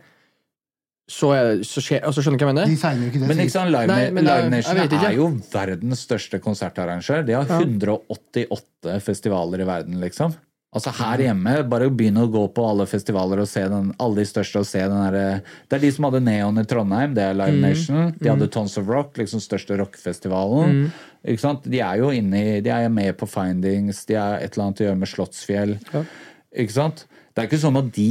så, det- så skjer altså, Skjønner du hva jeg mener? De signer jo ikke det. men ikke sant, Live, Nei, men Live jeg- jeg Nation ikke. er jo verdens største konsertarrangør. De har 188 festivaler i verden, liksom. Altså Her hjemme, bare begynne å gå på alle festivaler og se den, alle de største og se den derre Det er de som hadde Neon i Trondheim, det er Live Nation. De hadde Tons of Rock, liksom største rockefestivalen. Ikke sant? De er jo inne i De er med på Findings, de er et eller annet å gjøre med Slottsfjell. Ikke sant? Det er ikke sånn at de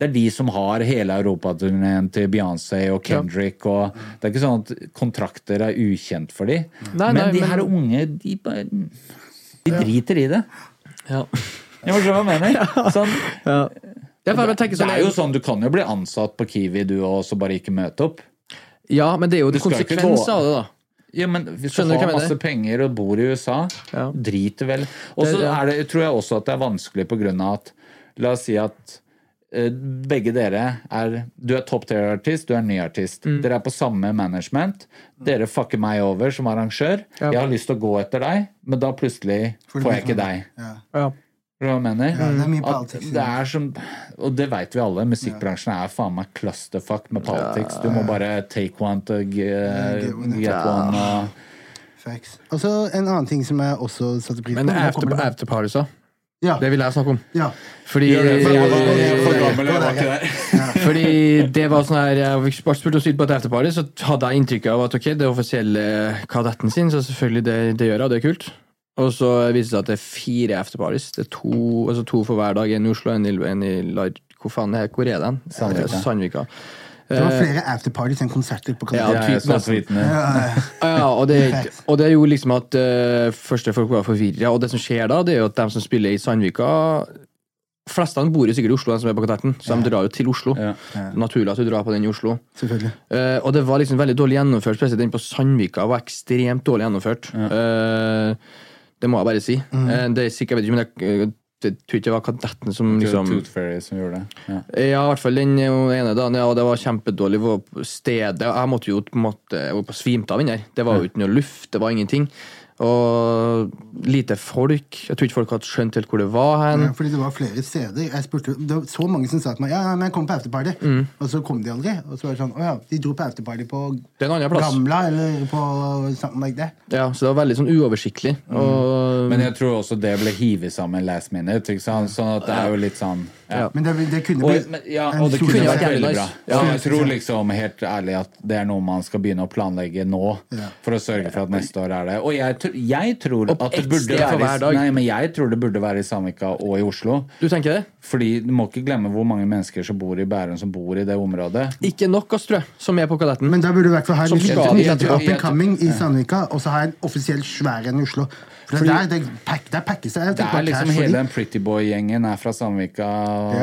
det er de som har hele europaturneen til Beyoncé og Kendrick. Og det er ikke sånn at kontrakter er ukjent for de. Nei, men nei, de men- her unge, de bare De driter i det. Ja. Jeg forstår hva jeg mener. Sånn, Ja, Ja, jeg det sånn, er jo sånn, Du kan jo bli ansatt på Kiwi du og så bare ikke møte opp. Ja, men det er jo Du konsekvens av det, da. Ja, men hvis Skjønner du har masse mener? penger og bor i USA, Ja. driter vel Og så ja. tror jeg også at det er vanskelig på grunn av at La oss si at eh, begge dere er Du er topp tier-artist, du er ny artist. Mm. Dere er på samme management. Dere fucker meg over som arrangør. Ja. Jeg har lyst til å gå etter deg, men da plutselig Får jeg ikke deg deg. Ja. Hva jeg mener? Ja, det er mye At det er som Og det veit vi alle, musikkbransjen er faen meg clusterfuck med politics. Du må bare take one to get, get one. Facts. Og så en annen ting som jeg også satte pris på. Men Nå after, da? Ja. Det vil jeg snakke om. ja. Fordi det, for jeg var- jeg var gammel, jeg var ikke der. Fordi det var sånn her Jeg fikk bare spurt på et afterparty, så hadde jeg inntrykk av at ok, det er offisielle kadetten sin, så selvfølgelig det, det gjør jeg, og det er kult. Og så viser det seg at det er fire afterparties. Det er to, altså to for hver dag. En i Oslo, en i, en i Lar... Hvor faen er Hvor er den? Sandvika. Sandvika. Det var Eh, flere afterparties enn konserter på Ja, ja, er vitende. Ja, og det, og det gjorde liksom at uh, første folk var forvirra. Og det som skjer da, det er jo at de som spiller i Sandvika Flestene bor jo sikkert i Oslo, de som er på Kadetten, så de drar jo til Oslo. Ja. Naturlig at du drar på den i Oslo. Selvfølgelig. Uh, og det var liksom veldig dårlig gjennomført. Spesielt den på Sandvika var ekstremt dårlig gjennomført. Eh, det må jeg bare si. Mm. det er sikkert, jeg vet ikke, men jeg, jeg tror ikke det var Kadetten som liksom Tooth Fairy som gjorde det. Ja. ja, i hvert fall den ene dagen. Ja, det var kjempedårlig. På stedet. Jeg måtte jo på en måte Jeg var på svimte av den der. Det var jo ikke noe luft, det var ingenting. Og lite folk. Jeg tror ikke folk hadde skjønt helt hvor det var hen. Ja, fordi det var flere steder. Jeg spurte, det var så mange som sa til meg ja, men jeg kom på afterparty. Mm. Og så kom de aldri. Og så var det sånn Å ja, de dro på afterparty på Det er en annen plass. Gamla eller på something like that. Ja, så det var veldig sånn uoversiktlig. Og, Men jeg tror også det ble hivet sammen last minute. Ikke sant? Sånn at det er jo litt sånn ja. Men det, det kunne Og, men, ja, og det kunne vært veldig bra. Ja. Jeg tror liksom helt ærlig at det er noe man skal begynne å planlegge nå, Ja. for å sørge for at neste år er det. Og jeg, tr- jeg tror at det burde være i. Nei, men jeg tror det burde være i Sandvika og i Oslo. du tenker det? Fordi du må ikke glemme hvor mange mennesker som bor i Bærum, som bor i det området. Ikke nok oss, tror jeg, som er på Kadetten. Men da burde du i hvert fall ha en liten up and coming i Sandvika, og så ha en offisiell svær en i Oslo. For det er, det, pack, der packes det. er, Det er liksom cash hele de. den Pretty Boy-gjengen er fra Sandvika.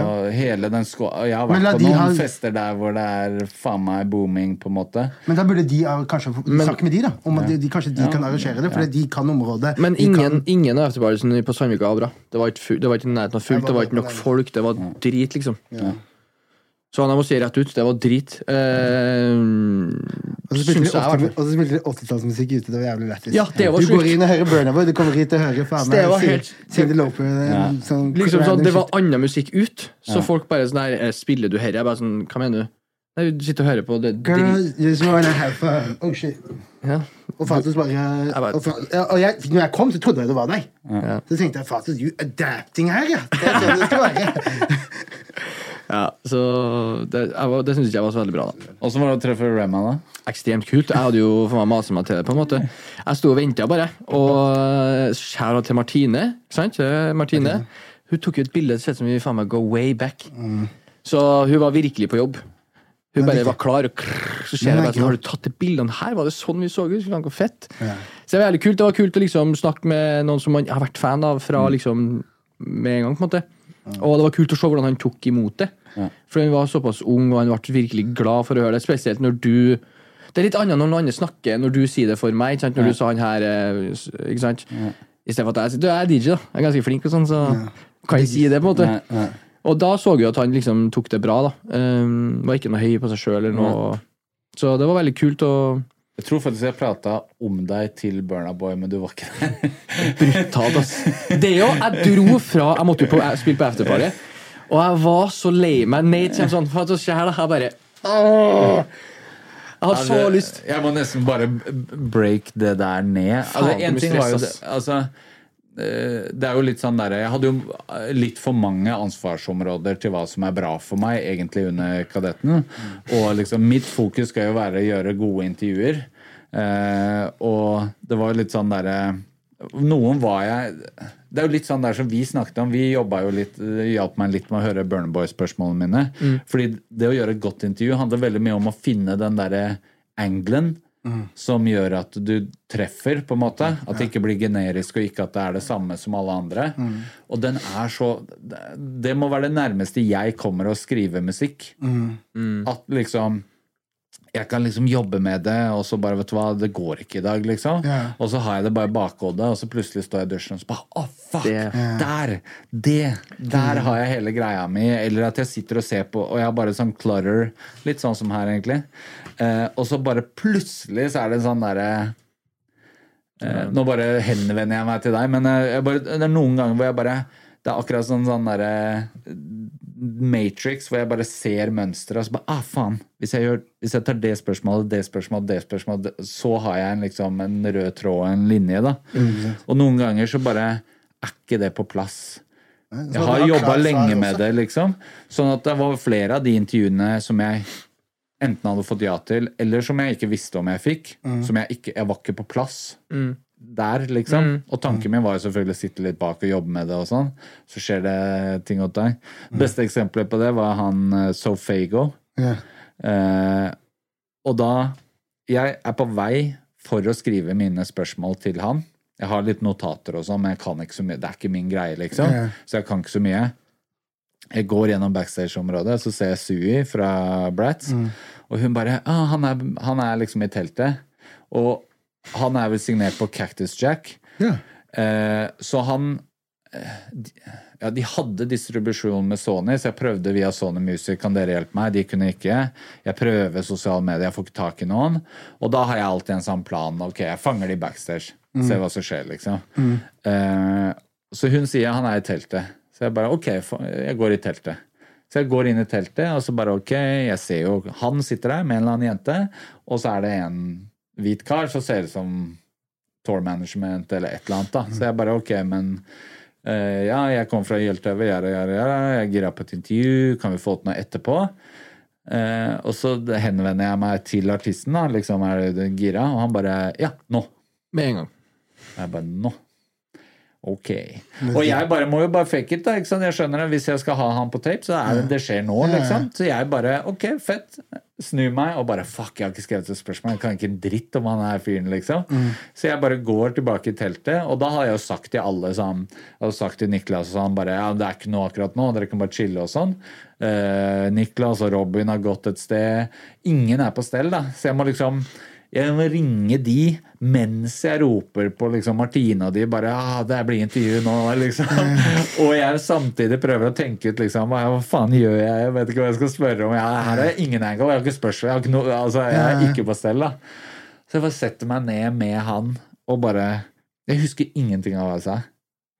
Og hele den sko Jeg har vært på noen ha- fester der hvor det er faen meg booming, på en måte. Men da burde de kanskje få snakke med de, da. Om ja. de, de, kanskje de kan arrangere det, for de kan området. Men ingen, kan, ingen av efterpartiene på Sandvika var bra. Det var ikke, det var ikke i nærheten av fullt, det var ikke nok folk, det var drit, liksom. Så han må si rett ut, det var drit. Eh, så spilte de jeg, i hvert 80 fall. og så spilte de 80-tallsmusikk ute. Det var jævlig lættis. Ja, det var Du går inn og hører Burna Boy, du kommer hit og hører faen Det var meg helt- Cyndi Ja. Sånn, Liksom sånn, Det var annen musikk ut, så folk bare sånn her eh, Spiller du herre? Jeg bare sånn Hva mener du? Nei, du sitter og hører på det Girl, just wanna have fun. Oh shit. Ja. Og faktisk bare bare- og, og jeg, når jeg kom, så trodde jeg det var deg. Ja. Så tenkte jeg faktisk you adapting her, ja. Det er sånn det skal være. ja, så det, jeg det syns jeg var så veldig bra, da. Åssen var det å treffe Rema, da? ekstremt kult. Jeg hadde jo for meg masa meg til det, på en måte. Jeg sto og venta bare. Og skjæra til Martine. Ikke sant? Eh, Martine. Hun tok jo et bilde Sett som vi faen meg go way back. Så hun var virkelig på jobb. Hun bare var klar, og krrr, så ser jeg bare sånn, Har du tatt de bildene her? Var det sånn vi så ut? Hvor fett. Så det var jævlig kult. Det var kult å liksom snakke med noen som man har vært fan av fra liksom med en gang, på en måte. Og det var kult å se hvordan han tok imot det. For han var såpass ung, og han ble virkelig glad for å høre det. Spesielt når du Det er litt annet når noen andre snakker, når du sier det for meg. Ikke sant? Når du sa han her eh, Ikke sant? I stedet for at jeg sier Du jeg er DJ, da. Jeg er ganske flink, og sånn, så kan jeg si det, på en måte. Og da så vi at han liksom tok det bra, da. Um, var ikke noe høy på seg sjøl eller noe. Så det var veldig kult å Jeg tror faktisk jeg prata om deg til Burna Boy, men du var ikke der. Brutalt, ass. Det jo, jeg dro fra Jeg måtte jo på, jeg spille på afterparty, og jeg var så lei meg. Nate kommer sånn For at det skjer her, da. Jeg bare Åh! Jeg hadde så Altså, lyst. Jeg må nesten bare break det der ned. Altså, en ting var jo det, altså, det er jo litt sånn der, Jeg hadde jo eh, litt for mange ansvarsområder til hva som er bra for meg egentlig under Kadetten. Og liksom mitt fokus skal jo være å gjøre gode intervjuer. Eh, og det var jo litt sånn derre Noen var jeg Det er jo litt sånn der som vi snakket om. Vi jobba jo litt hjalp meg litt med å høre Burner Boy-spørsmålene mine. Fordi det å gjøre et godt intervju handler veldig mye om å finne den derre angelen som gjør at du treffer, på en måte. At det ikke blir generisk, og ikke at det er det samme som alle andre. Og den er så Det må være det nærmeste jeg kommer å skrive musikk. At liksom jeg kan liksom jobbe med det, og så bare, vet du hva, det går ikke i dag, liksom. Yeah. Og så har jeg det bare i bakhodet, og så plutselig står jeg i dusjen og så bare Å, fuck! Det- Der! Det! Der har jeg hele greia mi. Eller at jeg sitter og ser på, og jeg har bare sånn clutter, litt sånn som her, egentlig. Eh, og så bare plutselig så er det en sånn derre eh, Nå bare henvender jeg meg til deg, men eh, jeg bare, det er noen ganger hvor jeg bare Det er akkurat sånn sånn derre Matrix, hvor jeg bare ser mønsteret, og så bare ah, faen. Hvis jeg, gjør, hvis jeg tar det spørsmålet, det spørsmålet, det spørsmålet, så har jeg en, liksom, en rød tråd en linje, da. Og noen ganger så bare er ikke det på plass. Jeg har jobba lenge med det, liksom. Sånn at det var flere av de intervjuene som jeg enten hadde fått ja til, eller som jeg ikke visste om jeg fikk. Som jeg ikke Jeg var ikke på plass der, liksom. Og tanken min var jo selvfølgelig å sitte litt bak og jobbe med det og sånn. Så skjer det ting åt deg. Beste eksempelet på det var han eh, Sofago. Yeah. Eh, og da Jeg er på vei for å skrive mine spørsmål til han. Jeg har litt notater og sånn, men jeg kan ikke så mye. Det er ikke min greie, liksom. Yeah. Så jeg kan ikke så mye. Jeg går gjennom backstage-området, så ser jeg Sui fra Bratz, og hun bare ah, han, er, han er liksom i teltet. Og han er vel signert på Cactus Jack. Ja. Eh, så han eh, Ja, de hadde distribusjon med Sony, så jeg prøvde via Sony Music. Kan dere hjelpe meg? De kunne ikke. Jeg prøver sosiale medier, jeg får ikke tak i noen. Og da har jeg alltid en sånn plan. Ok, jeg fanger de backstage. Se hva som skjer, liksom. Eh, så hun sier han er i teltet. Så jeg bare ok, jeg går i teltet. Så jeg går inn i teltet, og så bare ok, jeg ser jo Han sitter der med en eller annen jente, og så er det en hvit kar så ser ut som tour management eller et eller annet. da. Så jeg bare ok, men uh, ja, jeg kom fra Hjeltøve, jeg, jeg, jeg, jeg gira på et intervju, kan vi få til noe etterpå? Uh, og så henvender jeg meg til artisten, da, liksom er du gira? Og han bare ja, nå. Med en gang. Jeg bare nå. Ok. Og jeg bare må jo bare fake it, da. ikke sant? Jeg skjønner det. Hvis jeg skal ha han på tape, så er det det skjer nå, liksom. Så jeg bare ok, fett. Snur meg og bare fuck, jeg har ikke skrevet et spørsmål. Jeg kan ikke en dritt om han er fyren, liksom. Så jeg bare går tilbake i teltet, og da har jeg jo sagt til alle sånn Jeg har sagt til Niklas og sånn bare ja, det er ikke noe akkurat nå, dere kan bare chille og sånn. Uh, Niklas og Robin har gått et sted. Ingen er på stell, da. Så jeg må liksom jeg må ringe de mens jeg roper på liksom Martine og de bare ah, 'Det blir intervju nå', liksom. og jeg samtidig prøver å tenke ut liksom Hva faen gjør jeg? Jeg vet ikke hva jeg skal spørre om. Jeg, her er ingen angle. Jeg har ikke spørsmål. Jeg, har ikke noe, altså, jeg er ikke på stell, da. Så jeg bare setter meg ned med han og bare Jeg husker ingenting av hva jeg sa.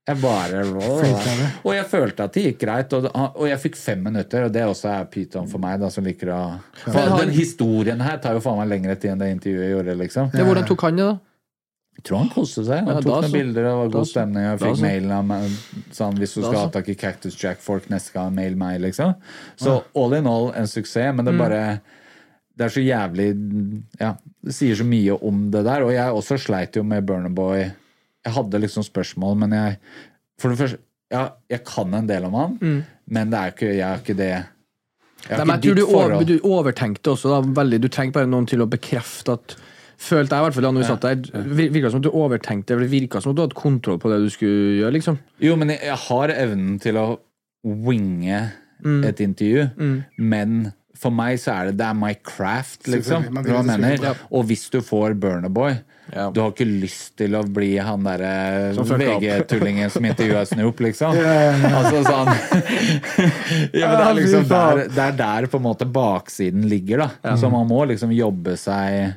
Jeg bare jeg? Og jeg følte at det gikk greit, og, og jeg fikk fem minutter, og det også er pyton for meg, da, som liker å For ja. den historien her tar jo faen meg lengre tid enn det intervjuet gjorde, liksom. Ja, hvordan tok han det, da? Jeg tror han koste seg. Han Ja, tok noen så. bilder, det var god da stemning. Jeg fikk mailen mail av meg, sånn, hvis du skal ha tak i Cactus Jack-folk neste gang, mail meg, liksom. Så all in all en suksess, men det er bare Det er så jævlig Ja, det sier så mye om det der. Og jeg også sleit jo med Burner Boy. Jeg hadde liksom spørsmål, men jeg For det første Ja, jeg kan en del om han, men det er ikke, jeg er ikke det Jeg har ikke du, ditt over, forhold. du overtenkte også da, veldig. Du trenger bare noen til å bekrefte at Følte jeg i hvert fall da når vi satt der. vir- Virka som at du overtenkte. Det virka som at du hadde kontroll på det du skulle gjøre, liksom. Jo, men jeg, jeg har evnen til å winge Mm. et intervju, men for meg så er det det er my craft, liksom. Hva mener. Og hvis du får Burner Boy Ja. Du har ikke lyst til å bli han derre opp. VG-tullingen som intervjua Snoop, liksom. Altså sånn Ja, men det er liksom der, det er der på en måte baksiden ligger, da. Så man må liksom jobbe seg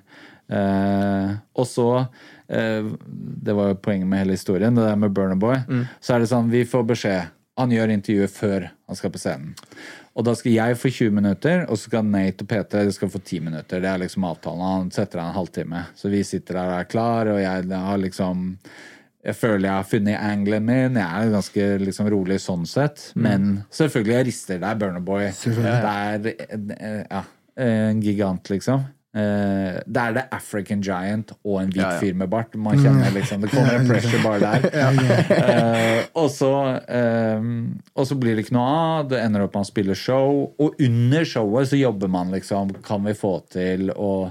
eh, Og så eh, Det var jo poenget med hele historien, det der med Burner Boy. Så er det sånn, vi får beskjed Han gjør intervjuet før han skal på scenen. Og da skal jeg få 20 minutter, og så skal Nate og Peter skal få 10 minutter. Det er liksom avtalen. Han setter av en halvtime. Så vi sitter der og er klar, og jeg har liksom jeg føler jeg har funnet angelen min. Jeg er ganske liksom rolig sånn sett. Men selvfølgelig, jeg rister. Det er Burner Boy. Det er eh, ja, en gigant, liksom. Eh, Det er det African Giant og en hvit Ja, ja. fyr med bart. Man kjenner liksom, Det kommer en pressure bare der. Uh, og, så, eh, og så blir det ikke noe av. Det ender opp med å spille show. Og under showet så jobber man liksom. Kan vi få til å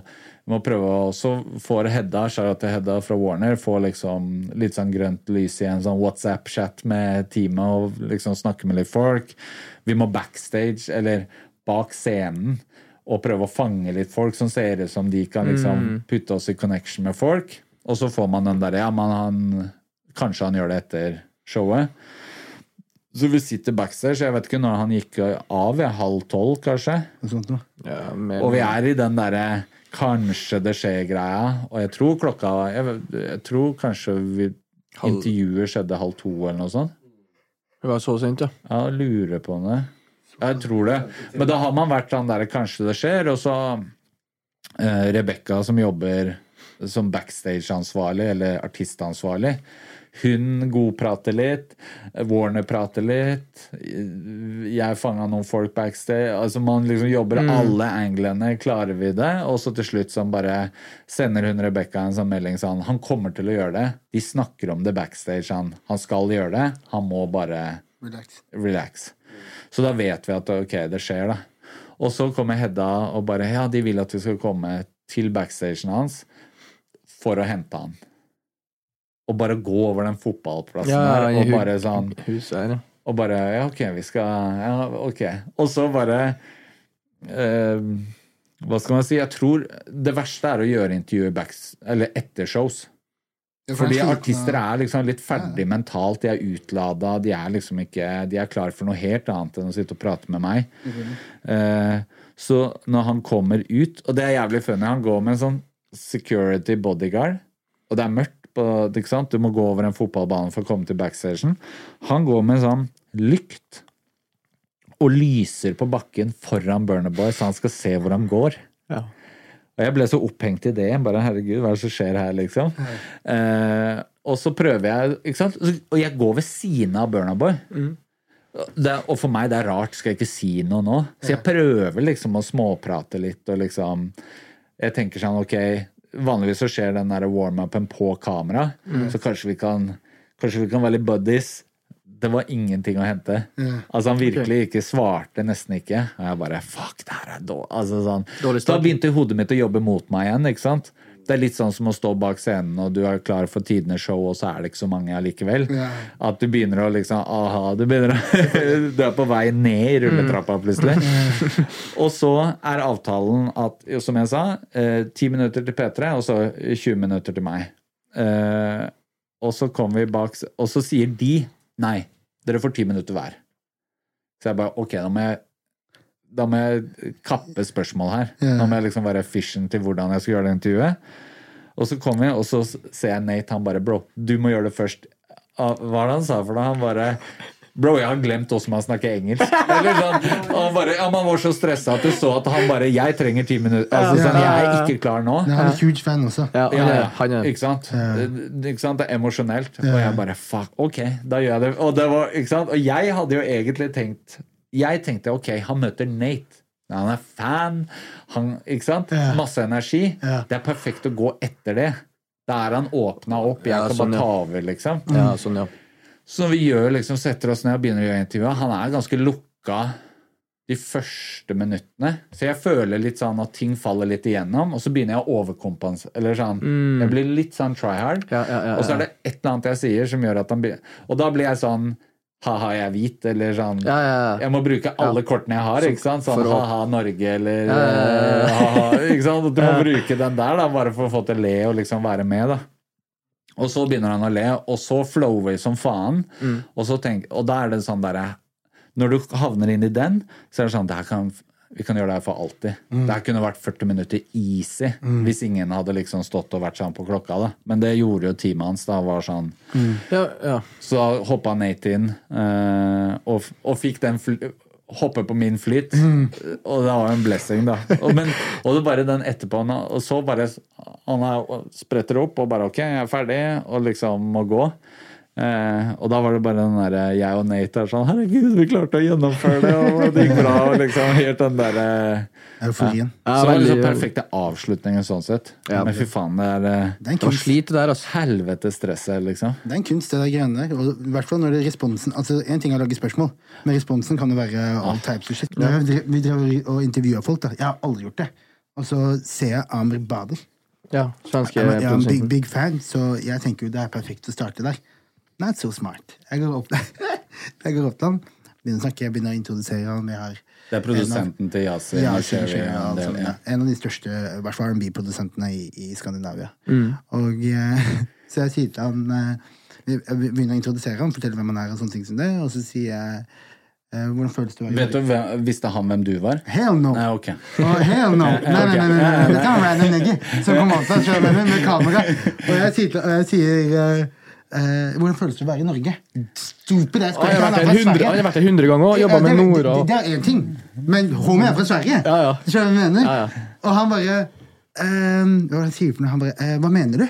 vi må prøve å også får Hedda, Charlotte Hedda fra Warner får liksom litt sånn grønt lys i en sånn WhatsApp-chat med teamet og liksom snakke med litt folk. Vi må backstage, eller bak scenen, og prøve å fange litt folk som ser ut som de kan liksom putte oss i connection med folk. Og så får man den derre Ja, men han Kanskje han gjør det etter showet. Så vi sitter backstage. Jeg vet ikke når han gikk av. Ja, halv tolv, kanskje. Sånt. Ja, men... Og vi er i den derre kanskje det skjer-greia. Og jeg tror klokka Jeg, jeg tror kanskje vi, intervjuet skjedde halv to eller noe sånt. Det var så sent, ja. Ja, lurer på det. Jeg tror det. Men da har man vært sånn der kanskje det skjer, og så eh, Rebekka som jobber som backstage-ansvarlig, eller artistansvarlig. Hun godprater litt. Warner prater litt. Jeg fanga noen folk backstage. Altså Man liksom jobber alle anglene, klarer vi det? Og så til slutt sånn bare sender hun Rebekka en sånn melding sånn Han kommer til å gjøre det. De snakker om det backstage. Han, han skal gjøre det. Han må bare Relax. relax. Så da vet vi at ok, det skjer, da. Og så kommer Hedda og bare Ja, de vil at vi skal komme til backstagen hans for å hente han. Og bare gå over den fotballplassen Ja, der og bare sånn her, ja. Og bare Ja, ok, vi skal Ja, ok. Og så bare eh, Hva skal man si? Jeg tror det verste er å gjøre intervjuer back, eller etter shows. Fordi artister er liksom litt ferdig mentalt, de er utlada, de er liksom ikke De er klar for noe helt annet enn å sitte og prate med meg. Eh, så når han kommer ut, og det er jævlig funny, han går med en sånn security bodyguard, og det er mørkt, på, ikke sant? du må gå over en fotballbane for å komme til backstagen. Han går med en sånn lykt og lyser på bakken foran Burner Boy, så han skal se hvor han går. Ja. Og jeg ble så opphengt i det. Bare herregud, hva er det som skjer her, liksom? Eh, og så prøver jeg, ikke sant? Og jeg går ved siden av Burna Boy. Det, og for meg det er rart, skal jeg ikke si noe nå? Så jeg prøver liksom å småprate litt og liksom Jeg tenker sånn, ok Vanligvis så skjer den der warm-upen på kamera, så kanskje vi kan Kanskje vi kan være litt buddies. Det var ingenting å hente. Altså Han virkelig ikke svarte, nesten ikke. Og jeg bare Fuck, det her er dårlig. Altså, sånn. Dårlig Da begynte hodet mitt å jobbe mot meg igjen. ikke sant? Det er litt sånn som å stå bak scenen, og du er klar for tidenes show, og så er det ikke så mange allikevel. At du begynner å liksom Aha, du begynner å Du er på vei ned i rulletrappa plutselig. og så er avtalen at, som jeg sa, eh, 10 minutter til P3, og så 20 minutter til meg. Eh, og så kommer vi bak, og så sier de nei, dere får ti minutter hver. Så jeg bare ok, da må jeg da må jeg kappe spørsmål her. Yeah. Da må jeg liksom være efficient til hvordan jeg skal gjøre det intervjuet. Og så kommer vi, og så ser jeg Nate, han bare Bro, du må gjøre det først. Ah, Hva er det han sa for noe? Han bare Bro, jeg har glemt åssen man snakker engelsk. Eller sånn, han bare, ja, Man var så stressa at du så at han bare Jeg trenger ti minutter. Altså, sånn, jeg er ikke klar nå. Ja, han er huge fan også. Ja, Ja, han er, ja, han ikke sant? Det- Ikke sant? Det er emosjonelt. Og jeg bare fuck, ok, da gjør jeg det. Og, det var, ikke sant? og jeg hadde jo egentlig tenkt Jeg tenkte ok, han møter Nate. Han er fan. Han, ikke sant? Masse energi. Det er perfekt å gå etter det. Da er han åpna opp. Jeg kan sånn, bare ta over, liksom. Ja, sånn, ja. Så når vi gjør liksom, setter oss ned og begynner å gjøre intervjuet. Han er ganske lukka de første minuttene. Så jeg føler litt sånn at ting faller litt igjennom, og så begynner jeg å overkompensere. Eller sånn, Jeg blir litt sånn try hard. Ja, ja, ja, Og så er det et eller annet jeg sier som gjør at han blir Og da blir jeg sånn Ha-ha, jeg er hvit, eller sånn Ja, ja, ja. Jeg må bruke alle kortene jeg har, ikke sant? Sånn ha-ha, Norge, eller Ja, ja, ja, eh, ha-ha, Ikke sant? Du må bruke den der, da, bare for å få til å le og liksom være med, da. Og så begynner han å le, og så flower som faen. Mm. Og, så tenk, og da er det sånn derre Når du havner inn i den, så er det sånn det her kan, Vi kan gjøre det her for alltid. Mm. Det her kunne vært 40 minutter easy hvis ingen hadde liksom stått og vært sånn på klokka. da. Men det gjorde jo teamet hans. da, var sånn ja, ja. så hoppa Nate inn eh, og, og fikk den fly, hoppe på min flyt. Og det var en blessing, da. Og, men, og det bare den etterpå, han- og så bare Han er, spretter opp og bare OK, jeg er ferdig, og liksom må gå. Eh, og da var det bare den derre Jeg og Nate er sånn Herregud, vi klarte å gjennomføre det, og det gikk bra. Og liksom helt den derre Euforien. Ja, Så det var liksom perfekte avslutningen sånn sett. Ja. Men fy faen, det er eh, Det er en kunst. slit det der, altså. helvete stresset, liksom. Det er en kunst, det der greiene der. Og i hvert fall når det er responsen Altså, En ting er å lage spørsmål, men responsen kan jo være all types of shit. Drev- Vi drev og intervjua folk, da. Jeg har aldri gjort det. Og så ser jeg Amr Bader. Ja, svenske Jeg er en big, big fan, så jeg tenker jo det er perfekt å starte der. Not so smart. Jeg går opp, jeg går opp til han. begynner å snakke. Jeg begynner å introdusere han. Jeg har Det er produsenten til Yasin ja, en altså, ja. En av de største i hvert fall R&B-produsentene i, i Skandinavia. Mm. Og eh, Så jeg sier til han eh, Jeg begynner å introdusere han, fortelle hvem han er, og sånne ting som det, og så sier jeg eh, hvordan føles det være Vet du, hvem- Visste han hvem du var? Hell no! Nei, ok. Oh, hell no! Nei, nei, nei, nei, nei. Dette er en random nigger som kom opp med kamera. Og jeg sier, og jeg sier eh, Hvordan føles det å være i Norge? Stupid ass Han har vært er der 100 har vært der 100 ganger og jobba med det- Nora. Det, det er én ting, men homie er fra Sverige. Ja, ja. Skjønner du hva jeg mener? Ja, ja. Og han bare ehm, Hva det sier for noe? Han bare uh, Hva mener du?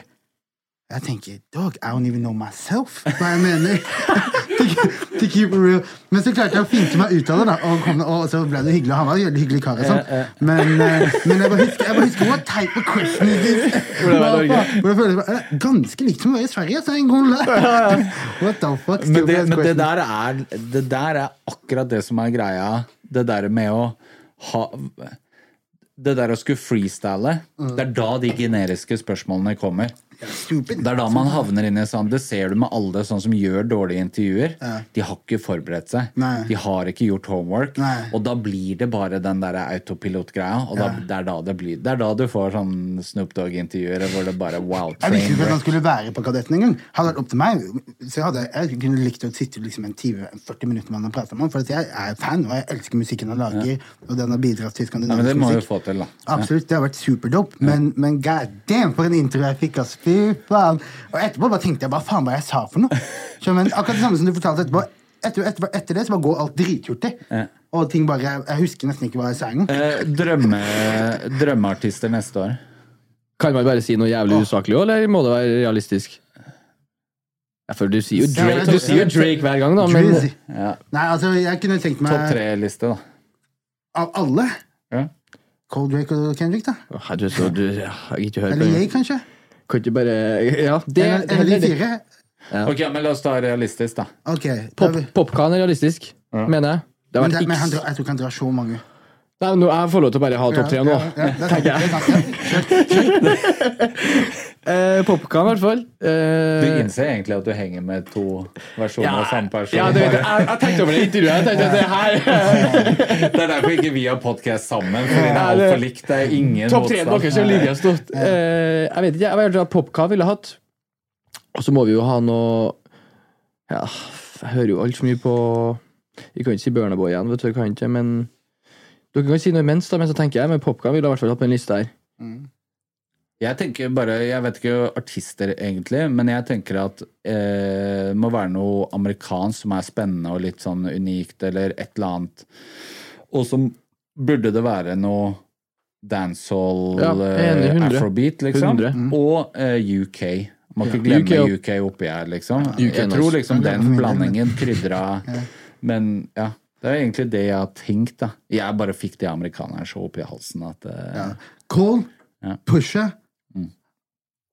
Jeg tenker Dog, I don't even know myself hva jeg mener. to, keep it real. Men så klarte jeg å finte meg ut av det, da. Og, kom, og så ble det hyggelig. Han var en veldig hyggelig kar. og sånn. Men, eh, men jeg bare husker, jeg bare husker What type of question is this? Eh, Ganske likt som å være i Sverige. Så en god What the fuck? Men, det, men det, der er, det der er akkurat det som er greia. Det der med å ha Det der å skulle freestyle, Mm. det er da de generiske spørsmålene kommer. Stupid. Det er da man havner inn i sånn Det ser du med alle sånn som gjør dårlige intervjuer. De har ikke forberedt seg. Nei. De har ikke gjort homework. Nei. Og da blir det bare den der autopilot-greia. Og da, det, er da det, blir, det er da du får sånn Snoop Dogg-intervjuer hvor det bare wow, Jeg visste ikke at han skulle være på Kadetten engang. Hadde vært opp til meg, så hadde jeg kunne likt å sitte liksom en time, 40 minutter med han og prate med han. For jeg er fan, og jeg elsker musikken han lager, og den har bidratt til skandinavisk musikk. det må musikk. få til, da. Absolutt, det har vært superdope. Men, men god damn, for en intro jeg fikk, ass. Fy faen. Og etterpå bare tenkte jeg bare faen hva jeg sa for noe. Så, men akkurat det samme som du fortalte etterpå. Etter, etter, etter det så bare går alt drithurtig. Og ting bare Jeg husker nesten ikke hva jeg sa engang. Eh, drømme, drømmeartister neste år. Kan man bare si noe jævlig usaklig òg, eller må det være realistisk? Ja, for du sier jo Drake, du sier jo Drake hver gang, da, men Ja. Nei, altså, jeg kunne tenkt meg Topp tre-liste, da. Av alle? Ja. Cold Drake og Kendrick, da? Du, så, du, jeg ikke hørt Eller jeg, kanskje? Kan ikke bare Ja, det, er det, eller de det, fire? Ok, men la oss ta realistisk, da. Ok. Pop, da Popcorn er realistisk, mener jeg. Det men, det, men han, jeg tror ikke han drar så mange. Nei, nå, jeg får lov til å bare ha topp tre nå. Er tenker er jeg. Eh, i hvert fall. Du Eh, innser egentlig at du henger med to versjoner ja, av samme person. ja, det jeg. Jeg, tenkte over det i intervjuet. Jeg tenkte det her Det er derfor ikke vi har podkast sammen, fordi det er altfor likt. Det er ingen Topp tre dere deres som ligger stort. Eh, jeg vet ikke, jeg vet at Popcorn ville hatt. Og så må vi jo ha noe Ja, jeg hører jo altfor mye på Vi kan ikke si Burna igjen, vet du, kan ikke, men Dere kan si noe imens, da, men så tenker jeg men Popkorn ville i hvert fall hatt på en liste her. Jeg tenker bare, jeg vet ikke artister egentlig, men jeg tenker at eh, det må være noe amerikansk som er spennende og litt sånn unikt, eller et eller annet. Og så burde det være noe dancehall, Ja, eh, afrobeat, liksom. 100. Og eh, UK. Må ikke Ja. glemme UK UK, oppi her, liksom. UK jeg tror liksom den blandingen krydra Men ja. Det er egentlig det jeg har tenkt, da. Jeg bare fikk de amerikanerne så opp i halsen at uh, Ja. Cole, Ja. Pusha Mm.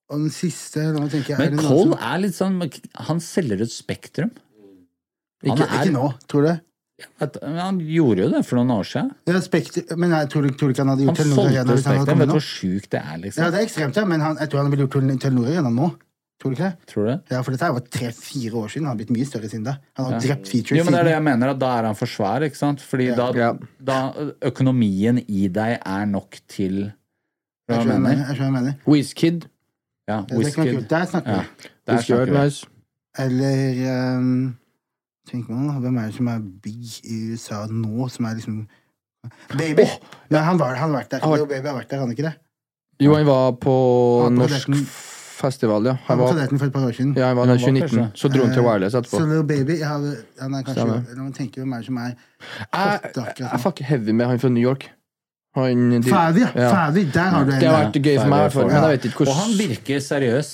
og den siste nå tenker tenke, er Men er Cole som- er litt sånn Han selger et spektrum. Ikke, er- ikke nå, tror du? At, han gjorde jo det for noen år siden. Ja, spektrum, men jeg tror, tror ikke han hadde gjort Telenor Arena han solgte Spektrum. Vet du hvor sjukt det er, liksom? Ja, det er ekstremt, ja, men han, jeg tror han ville gjort Telenor Arena nå. Tror du ikke det? Tror du det? Ja, for dette var tre-fire år siden. Han har blitt mye større siden da. Han har drept features Jo, men det er det jeg mener, at da er han for svær, ikke sant? Fordi da, Ja. da økonomien i deg er nok til Hva Jeg mener? mener. Jeg mener. Wizkid. Ja, Wizkid. Der snakker Ja, vi. der snakker vi. nice. Eller um, Tenk meg hvem er det som er big i USA nå, som er liksom Baby! Ja, han, var, han har vært der. Han var- Lil Baby har vært der, han ikke det? Jo, han var på Han var på norsk. Festival, ja. Han var han var, for et par år siden. ja, han var der Han var 2019. Så dro han til Wireless Wireless Så Little Baby jeg har, Han er kanskje Når man meg hvem er det som er Jeg, jeg er fucking heavy med han fra New York. Han de- Favi, ja. Ja. Favi, der har du en. Det har vært gøy for meg, For, men jeg vet ikke Og han virker seriøs.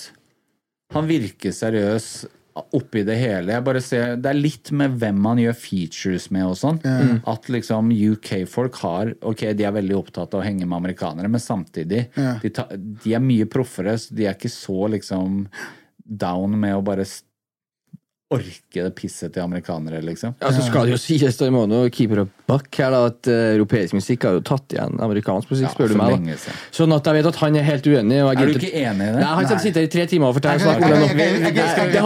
Han virker seriøs oppi det hele. Jeg bare ser, Det er litt med hvem man gjør features med og sånn. At liksom UK-folk har Ok, de er veldig opptatt av å henge med amerikanere, men samtidig yeah. de, ta, de er mye proffere, så de er ikke så liksom down med å bare orke det pisset til amerikanere, liksom. Ja, så skal det jo sies, da, må nå keep it buck her, da, at eh, europeisk musikk har jo tatt igjen amerikansk musikk, Ja, spør du meg. da. Sånn at jeg vet at han er helt uenig. Og jeg Er du ikke enig i det? Nei, han skal sitte her i tre timer og fortelle snakke om det nå.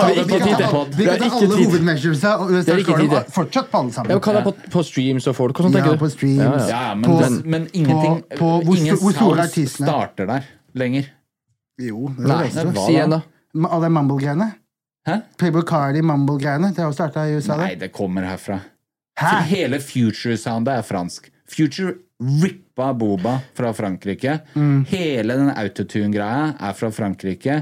har vi ikke tid til. Vi kan ta alle hovedmeasuresa, og til. fortsatt på alle sammen. Ja, hva er på, på streams og folk? Hvordan Ja, tenker du? på streams. Ja, ja. Ja, men, men ingenting på- på hvor Ingen artistene? starter der lenger. Jo, det er det si igjen, da. Ma- de mumble-greiene. Hæ? Playboy Cardi, mumble-greiene. Det har jo starta i USA. Nei, det. kommer herfra. Hæ? Hele Future-soundet er fransk. Future rippa Boba fra Frankrike. Mm. Hele den autotune-greia er fra Frankrike.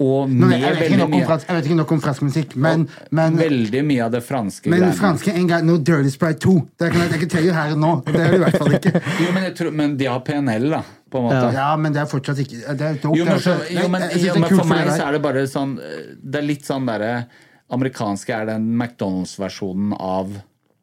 Og med jeg, vet ikke mye, fransk, jeg vet ikke nok om fransk musikk, men, men, veldig mye av det franske men greiene. franske en gang No Dirty Sprite 2. Det kan jeg ikke telle her og nå. Det er det i hvert fall ikke. Jo, men, tror, men de har PNL, da, på en måte. Ja, men det er fortsatt ikke Det er dope. Jo, men, er jo, men, jo, men for meg så er det bare sånn Det er litt sånn derre Amerikanske er den McDonald's-versjonen av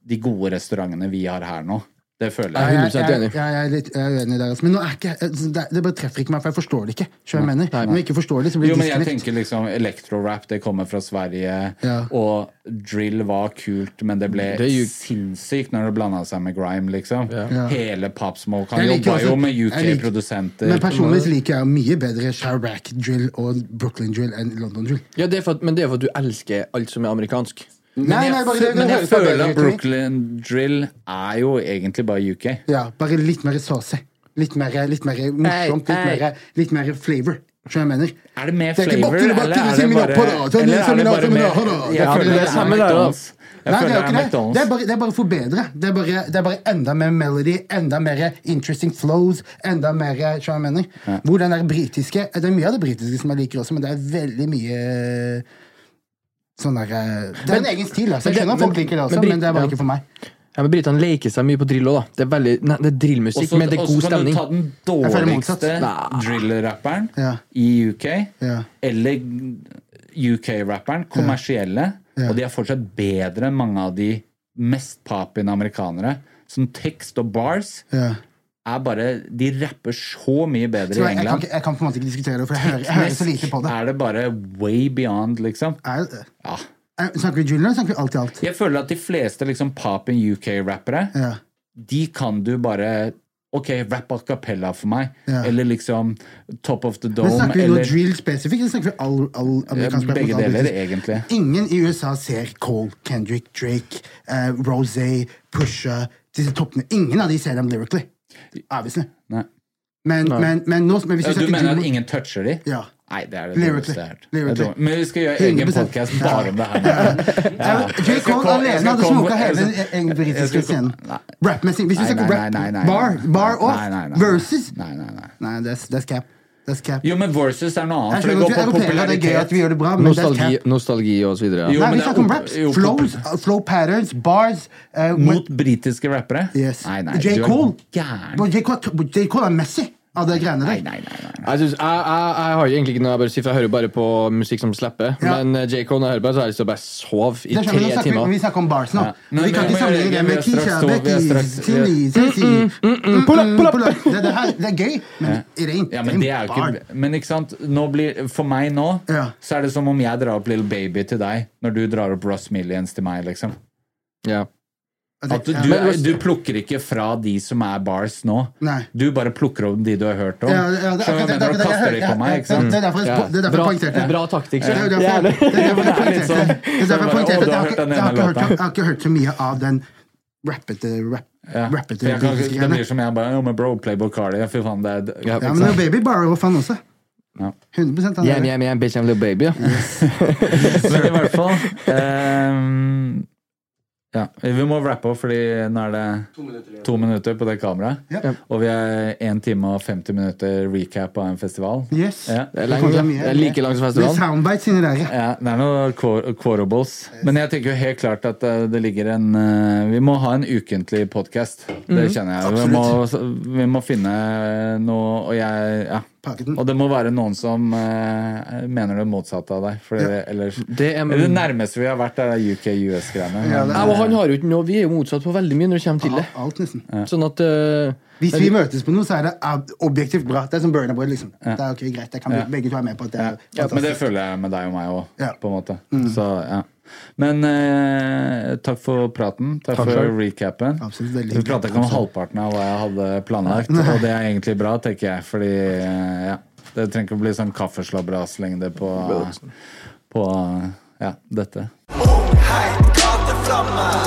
de gode restaurantene vi har her nå. Det føler Ja, jeg. jeg, 100% jeg, enig. jeg, jeg er litt jeg er uenig der. Altså. Men nå er ikke, det, det bare treffer ikke meg, for jeg forstår det ikke. Jeg mener? Når jeg ikke forstår det, så blir Jo, det men jeg tenker liksom Electro-rap, det kommer fra Sverige. Ja. Og drill var kult, men det ble Det er jo- sinnssykt når det blanda seg med grime, liksom. Ja. Hele Popsmoke Han jobba også- jo med UK-produsenter. Men personlig liker jeg mye bedre Chirac drill og Brooklyn drill enn London drill. Ja, det er for, men det er for at du elsker alt som er amerikansk. Nei, nei, bare, det, Men jeg, jeg føler at. Brooklyn drill er jo egentlig bare UK. Ja, bare litt mer saucy. Litt mer, litt mer morsomt. Litt mer, litt mer flavor. Jeg? Er det mer er flavor, eller er det bare da, Eller er det bare mer. Jeg er føler det er samme der, da. Nei, det er jo ikke det. Det er, bare, det er bare for bedre. Det er bare, det er bare enda mer melody, enda mer interesting flows, enda mer jeg? Hvor den der britiske Det er mye av det britiske som jeg liker også, men det er veldig mye sånn der eh, Det er en egen stil, altså. Jeg skjønner at folk liker det også, men men det er bare ikke for meg. Ja, men Britene leker seg mye på drill òg, da. Det er, veldig, nei, det er drillmusikk, Også- men det er god stemning. Og så kan du ta den dårligste drill-rapperen Ja. i UK, Ja. eller UK-rapperen, kommersielle, Ja. og de er fortsatt bedre enn mange av de mest papine amerikanere. Som tekst og bars Ja. Er bare De rapper så mye bedre Så i England. jeg, kan jeg kan på en måte ikke diskutere det, for jeg hører, jeg hører så lite på det. er det bare way beyond, liksom. Er det? Ja. Eh, Snakker vi junior, eller snakker vi alt i alt? Jeg føler at de fleste liksom pop UK-rappere, Ja. de kan du bare Ok, rap a cappella for meg. Ja. Eller liksom Top of the Dome. Men snakker vi eller drill spesifikt, eller snakker vi all, all amerikansk? Begge all deler, egentlig. Ingen i USA ser Cole, Kendrick, Drake, uh, Rosé, Pusha Disse toppene. Ingen av de ser dem lyrically. Obviously. Nei. Men, men, men, nå, men hvis vi du mener at ingen toucher de? Ja. Nei, det er det dårligste jeg har hørt. Er. Men vi skal gjøre egen 100%. podkast bare om det her. Ja, J. Cole alene hadde smoka hele den britiske scenen. Rapmessig. Hvis vi skal snakker rap, nei, nei, nei. bar, bar off, Nei, nei, nei. versus Nei, nei, nei. Nei, det er, det er cap. Jo, men versus er noe annet. Jeg For det skjønner går på europeere, det er gøy at vi gjør det bra, men Nostalgi, Nostalgi, cap. nostalgi og så videre. Jo, Nei, vi er snakker om raps. jo, Flows, uh, flow patterns, bars uh, Mot britiske rappere? Yes. Nei, nei, J. Cole. J. Cole, er Messi av de greiene Nei, der. nei, nei. nei. Jeg, synes, jeg, jeg, jeg har egentlig ikke noe jeg bare sier, for jeg hører bare på musikk som slipper. Ja. Men eh, J. Cole, når jeg hører på, så har jeg lyst til å bare sove i Det nå tre vi, timer. vi snakker om bars nå. Ja. Nei, vi kan ikke men- sammenligne det med er Keisha, er Becky, straks- Tilly, Pull up, pull up! Det, det, her, det er gøy, men ja. Ja, it men det er jo ikke Men ikke sant, nå blir, for meg nå Ja. så er det som om jeg drar opp Little Baby til deg når du drar opp Ross Millions til meg, liksom. Ja. At du, Ja. du, du plukker ikke fra de som er bars nå. Nei. Du bare plukker opp de du har hørt om. Ja, ja, det, du det- mener? det- det- kaster jeg- de på meg, ikke sant? Det er derfor jeg det er poengterte. bra taktikk. Det er derfor, det er jeg Det er poengterte. Det jeg du har ikke- hørt- så mye av den rappete rap, Ja. rappete jeg kan, det blir som jeg bare Ja, men bro, Playboy Cardi. Fy faen, det er Ja, men det er Baby Bar og fan også. 100 han Yeah, yeah, yeah, bitch, I'm little baby. Ja. Men i hvert fall ehm, Ja, vi må rappe opp, fordi nå er det to minutter på det kameraet. Ja. Og vi er 1 time og 50 minutter recap av en festival. Yes. Ja. Det er lenge, det er like langt som festivalen. Det er soundbites inni der. Ja, det er noe quo- quotables. Men jeg tenker jo helt klart at eh, det ligger en eh, Vi må ha en ukentlig podkast. Det kjenner jeg. Vi må, vi må finne noe Og jeg Ja. Og det må være noen som uh, mener det motsatte av deg. For ellers Det er, Det nærmeste vi har vært, er UK-US-greiene. Ja, Ja, han har jo ikke noe, Vi er jo motsatt på veldig mye når det kommer til det. Alt nesten. Sånn at Uh, Hvis vi møtes på noe, så er det objektivt bra. Det er som Burner Boy, liksom. Det er ok, greit. Jeg kan Ja. begge to være med på at det er Ja, men det føler jeg med deg og meg òg, Ja. på en måte. Så ja. Men eh, takk for praten. Takk, Takk for selv. recapen. Absolutt, Vi prata ikke om halvparten av hva jeg hadde planlagt, og det er egentlig bra, tenker jeg, fordi eh, ja, det trenger ikke å bli sånn kaffeslabberhaslengde på, på ja, dette. Oh, heit